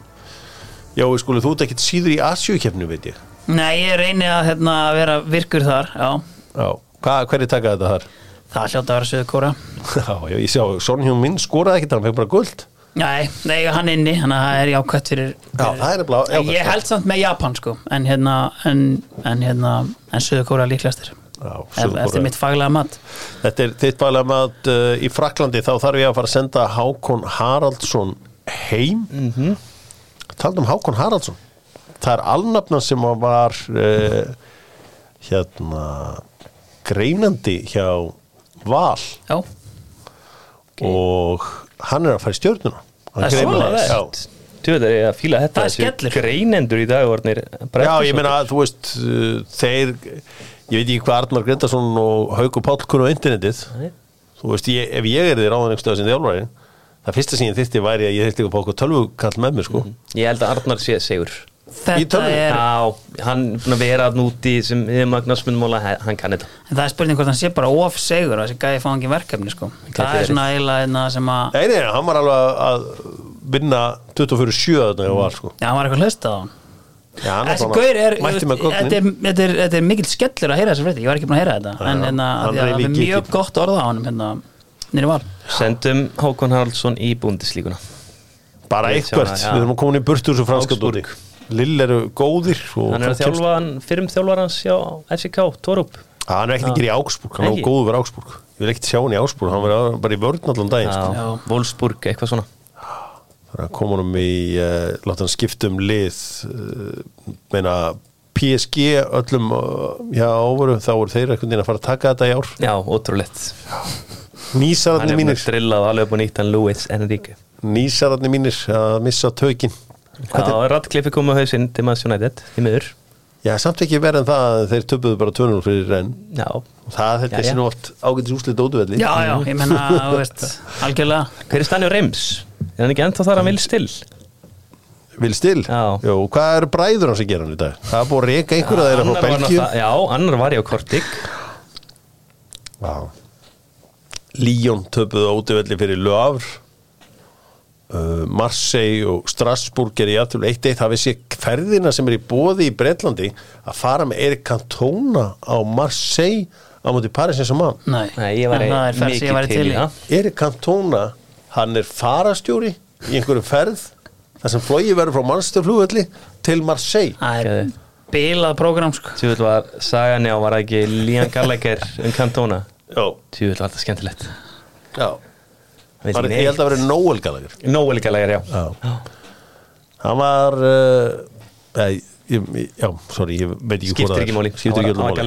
Já, við skulum þú ekkert síður í Asjúkjefni, veit ég Nei, ég reyni að hérna, vera virkur þar, já. Já, Hva, hverju taka þetta þar? það hljóta að vera söðu kóra Já, já, ég sjá, Sonhjón minn skoraði ekkert, hann fekk bara guld Nei, nei, hann inni, þannig að það er jákvæmt fyrir, Já, það er bara já, Ég held samt með Japan sko En hérna, en, en hérna En söðu kóra líklegastir. Já. Eftir mitt faglega mat. Þetta er þitt með að uh, í Fraklandi þá þarf ég að fara að senda Hákon Haraldsson heim. Mm -hmm. Talað um Hákon Haraldsson Það er alnafna sem var uh, hérna greinandi hjá Val Já, og hann er að fara í stjörnuna Hann Það er? Já. Tjóðlega er að fíla þetta er skellur. greinendur í dag orðnir Já, ég meina þú veist uh, þeir, ég veit ekki hvað Arnmar Grindarsson og Haukur Páll kunnu á internetið Nei. þú veist, ég, ef ég er þér áðan einhverstað sem þjálfari, það fyrsta sem ég þyrfti væri að ég þyrfti ekki að fá okkur tölvukall með mér sko. Ég held að Arnar sé segur þetta er Já, hann er búin að vera að núti sem við magnarsmundmóla, hann kann þetta. En það er spurning hvort hann sé bara of segur að þessi gæði fá ekki verkefni sko. Það Gæti er svona eiginlega einna sem að Nei, nei, hann var alveg að vinna 24-7 þarna og var sko. Já, hann var eitthvað hlustað á hann. Já, hann Þessi gaur er, þetta er, er, er mikill skellur að heyra þessi frétti, ég var ekki búin að heyra þetta. En hérna, Hann að það er mjög gott orða á honum hérna, nýri val. Sendum Hákon Haraldsson í búndislíkuna bara eitthvað, það, við erum að koma í burtu Lill eru góðir og Hann er að þjálfa hann, fyrrum þjálfar hans hjá FCK, Torup. Hann er ekkert ekki í Augsburg, hann er góður verið Augsburg. Ég vil ekkert sjá hann í Augsburg, hann verið bara í vörn allan daginn sko. Já. Wolfsburg, eitthvað svona. Það er að koma honum í uh, láta hann skipta um lið uh, meina PSG öllum uh, já áveru þá voru þeir einhvern veginn að fara að taka þetta í ár. Já, ótrúlegt. Hann nýsararnir er búin mínir. að drillað alveg upp á nýtt hann Luis Enrique. Nýsararnir mínir að missa tökin Já, Radcliffe kom á hausinn til Manchester United í miður já samt ekki verið en það að þeir töpuðu bara 2-0 fyrir renn Já, það er já. sér oft ágætis úslið dótuvelli Já, já, ég menna, þú veist, algjörlega hver er Stanley Reims? Er hann ekki ennþá þar að vil still? vil stil Já. Jó, hvað eru bræður hans að gera hann í dag það er búið að reyka einhverja þeirra frá náttúrulega- Já, annar var ég á Kortik Já. Líón töpuðu á útivelli fyrir Havre uh, Marseille og Strasbourg er í aftur 1-1 það vissi ferðina sem er í bóði í Breitlandi að fara með Erik Cantona á Marseille á móti Paris Saint-Germain. Nei, Nei, ég var er væri til í það. Erik Cantona, hann er farastjóri í einhverju ferð þar sem flogi verður frá Manchester-flugvelli til Marseille. Það er bilað prógram sko. Tjúvill var sagan já, var ekki Lían Gallagher um Cantona? Já, Tjúvill var þetta skemmtilegt? Já. ekki Ég held að neitt. vera Noel Gallagher Noel Gallagher, já Já. Hann var uh, já, sorry, ég veit ekki Skiptir hvort það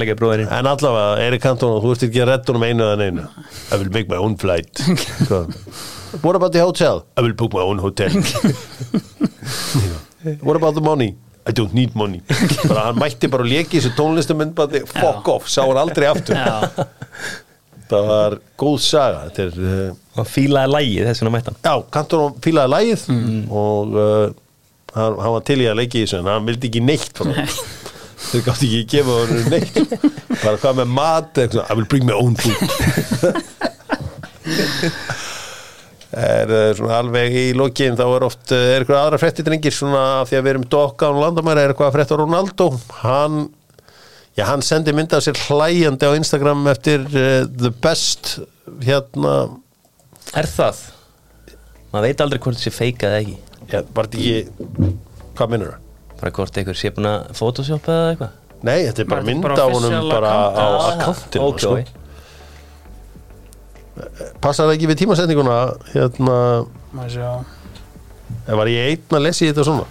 ekki er. bróðirinn. En allavega, Erik Cantona, þú ert ekki að redda honum einu eða einu I will make my own flight Svo. What about the hotel? I will book my own hotel What about the money? I don't need money bara, Hann mætti bara að leki þessu tónlistamund bara, fuck off, sá hann aldrei aftur Já, Það var góð saga Þetta er uh, Og fílaði lægið þess vegna mættan. Já, Cantona fílaði lægið og uh, hann, hann var til í að leiki í þessu en hann vildi ekki neitt frá það þeir gátt ekki að gefa hann neitt. Bara hvað með mat I will bring my own food. Er uh, svona alveg í lokin þá er oft, uh, er eitthvað aðra fréttir drengir svona af því að við erum dokka á landamæra er eitthvað að frétta Ronaldo? Hann Já, hann sendi mynda af sér hlæjandi á Instagram eftir uh, the best hérna Er það? Maður veit aldrei hvort þessi feika eða ekki Já, var þetta ekki Hvað minnur það? Bara hvort einhver sé búin að photoshoppa eða eitthvað Nei, þetta er bara Bara- mynd bara á honum bara á akkantinu sko. passar það ekki við tímasetninguna hérna, Má ég sjá. ef var ég einn að lesa í þetta svona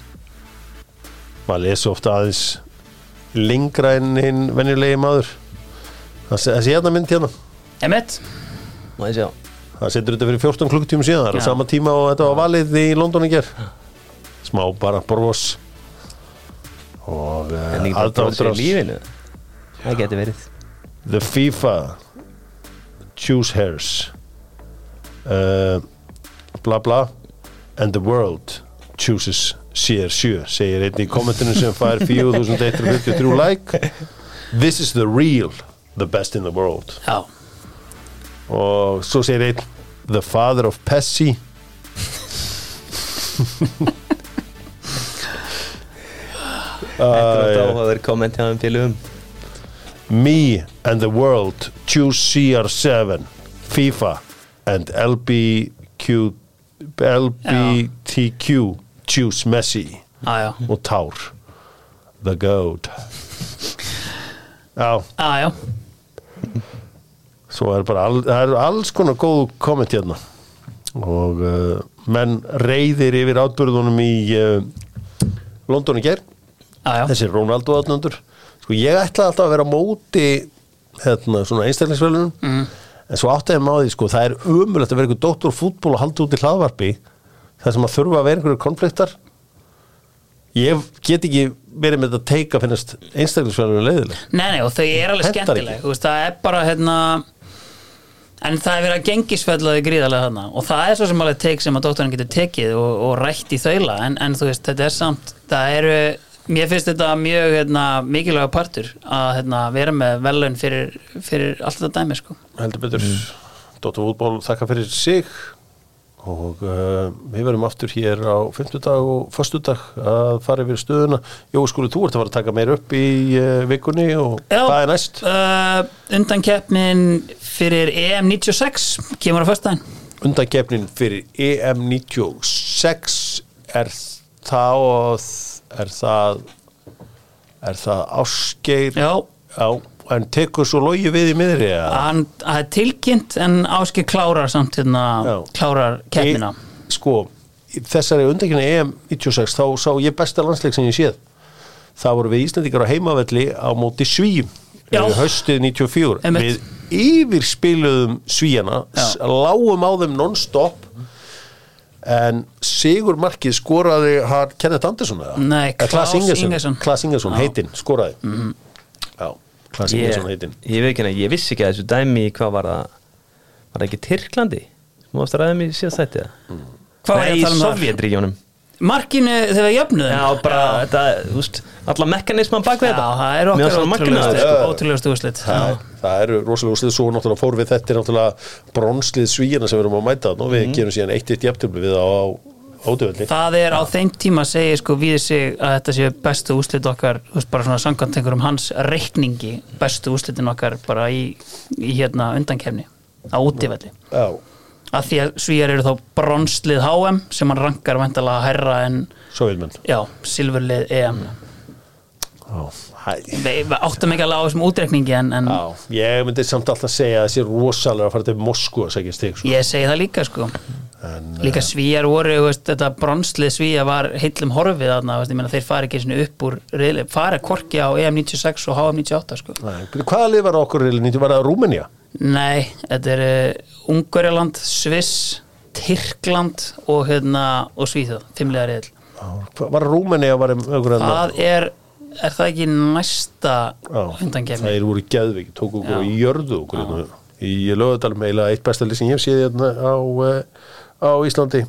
maður lesi ofta aðeins lengra en hinn venjulegi maður. Það sé- hérna mynd hérna. Það setur þetta fyrir 14 klukktíma síðan. Það er sama tíma og þetta var valið í London í ger smá bara bros og aðdráttur lífinu. Það geti verið. The FIFA. Choose hairs. Uh, bla bla. And the world chooses CR7 segir einn í kommentinu sem fær 4153 like. This is the real the best in the world. Já, og svo segir einn the father of Pesci Þetta er þetta áhugaverð komment hjá þeim félugum Me and the world choose CR7 FIFA and LBQ LBTQ choose Messi já, og Tár. The Goat. Já, já. svo er bara all, eru alls konar góð komment hérna. Og uh, menn reyðir yfir átbörðunum í uh, London í ger já, já. þessi Ronaldo aðnöndur sko ég ætla alltaf að vera á móti hérna svona einstaklingsvelunum mm. en svo áttaði maður því sko það er umulegt að vera ykkur doktor fútból og halda út í hlaðvarpi þar sem að þurfa að vera einhverju konfliktar. Ég get ekki verið með þetta að teika finnast einstaklingsvelunum leiðileg Nei, nei, og þau er alveg skemmtileg. Veist, það er bara hérna en það er verið að gengisfællaði gríðarlega þarna. Og það er svo sem alveg teik sem að dóttarinn getur tekið og, og rætt í þaula. En, en þú veist, þetta er samt það eru, mér finnst þetta mjög hérna, mikilvæga partur að hérna, vera með velun fyrir, fyrir allt þetta dæmi sko. heldur betur. Mm. Dóttar fútból þakka fyrir sig og uh, við verum aftur hér á 50 dag og föstudag að fara yfir stöðuna. Jó, skuli, þú ert að fara að taka meir upp í uh, vikunni og Já. hvað er næst? uh, undankeppnin fyrir EM 96 kemur á föstudaginn. Undakefnin fyrir E EM 96 er það er það er það Ásgeir? Já, Já, en tekur svo logi við í miðri það er tilkynnt en Áskir klárar samt hérna, klárar keppnina E, sko, þessari undakefni EM 96 þá sá ég besta landsleik sem ég séð það voru við Íslandingar á heimavelli á móti Svíum Já. eh, haustið 94 Einmitt. við yfirspiluðum Svíjana lágum á þeim non-stop en Sigur Markið skoraði Kenneth Andersson eða? Nei. Ingesson Klaas Ingesson, Já. Mhm. heitinn, skoraði já, Klaas Ég, Ingesson heitinn ég veit ekki hérna, ég vissi ekki að þessu dæmi hvað var það? Var það ekki Tyrklandi? Þú varst að ræða mig síðast þetta Hvað var ég að tala um þar? Sovjetríkjónum Markinu þegar jöfnuðum Já, bara þetta, þú veist, alla mekanisman bak við Já, þetta. það er Mér okkar það ótrúlegustu ótrúlegustu úrslit. Það, það eru rosalega úrslið svo náttúrulega fór við þetta er náttúrulega bronslið svíjana sem við erum að mæta og Mhm. við gerum síðan eitt eitt jafntöflu við á ótöfulli Það er á þeim tíma segir sko við sig að þetta séu bestu úrslit okkar bara svona samkvæmt einhverjum hans reikningi bestu úrslitin okkar bara í, í hérna undankefni á útivelli. Já, að því að svíjar eru þá bronslið HM sem hann rankar vantalega herra en já, silfurlið EM hæ. Við, áttum ekki alveg á þessum útreikningi en, en Já, ég myndi samt alltaf segja að þessi rosalega að fara til Moskú að segja stig sko. ég segi það líka sko en, líka svíjar voru, veist, þetta bronslið svíja var heillum horfið þú veist, ég meina þeir fari ekki upp úr, fari korki á EM 96 og HM 98 sko. Hvaða lið var okkur? Var það Rúmenía? Nei, þetta er uh, Ungverjaland, Sviss Tyrkland og hérna og Svíþjóð, fimmlega riðil Var Rúmenía var um okkur það er, er það ekki næsta Það undangefni er voru geðviki, tók okkur og jörðu okkur hérna. í lögadalum heila eitt besta lið sem ég hef séð hérna á, uh, á Íslandi.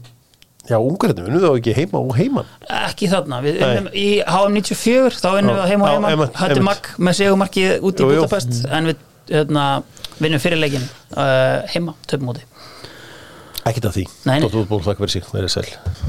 Já, ungverðinu, vinnum þá ekki heima og heiman. Ekki þarna, við Nei. unnum í HM 94 þá Já, við heima og heima einmitt. makk með segumarkið út í. Budapest en við hérna, vinnum fyrirleikin uh, heima, töfum úti. Ekkert af því. Dóttur útból, þakka fyrir sig, það er sæl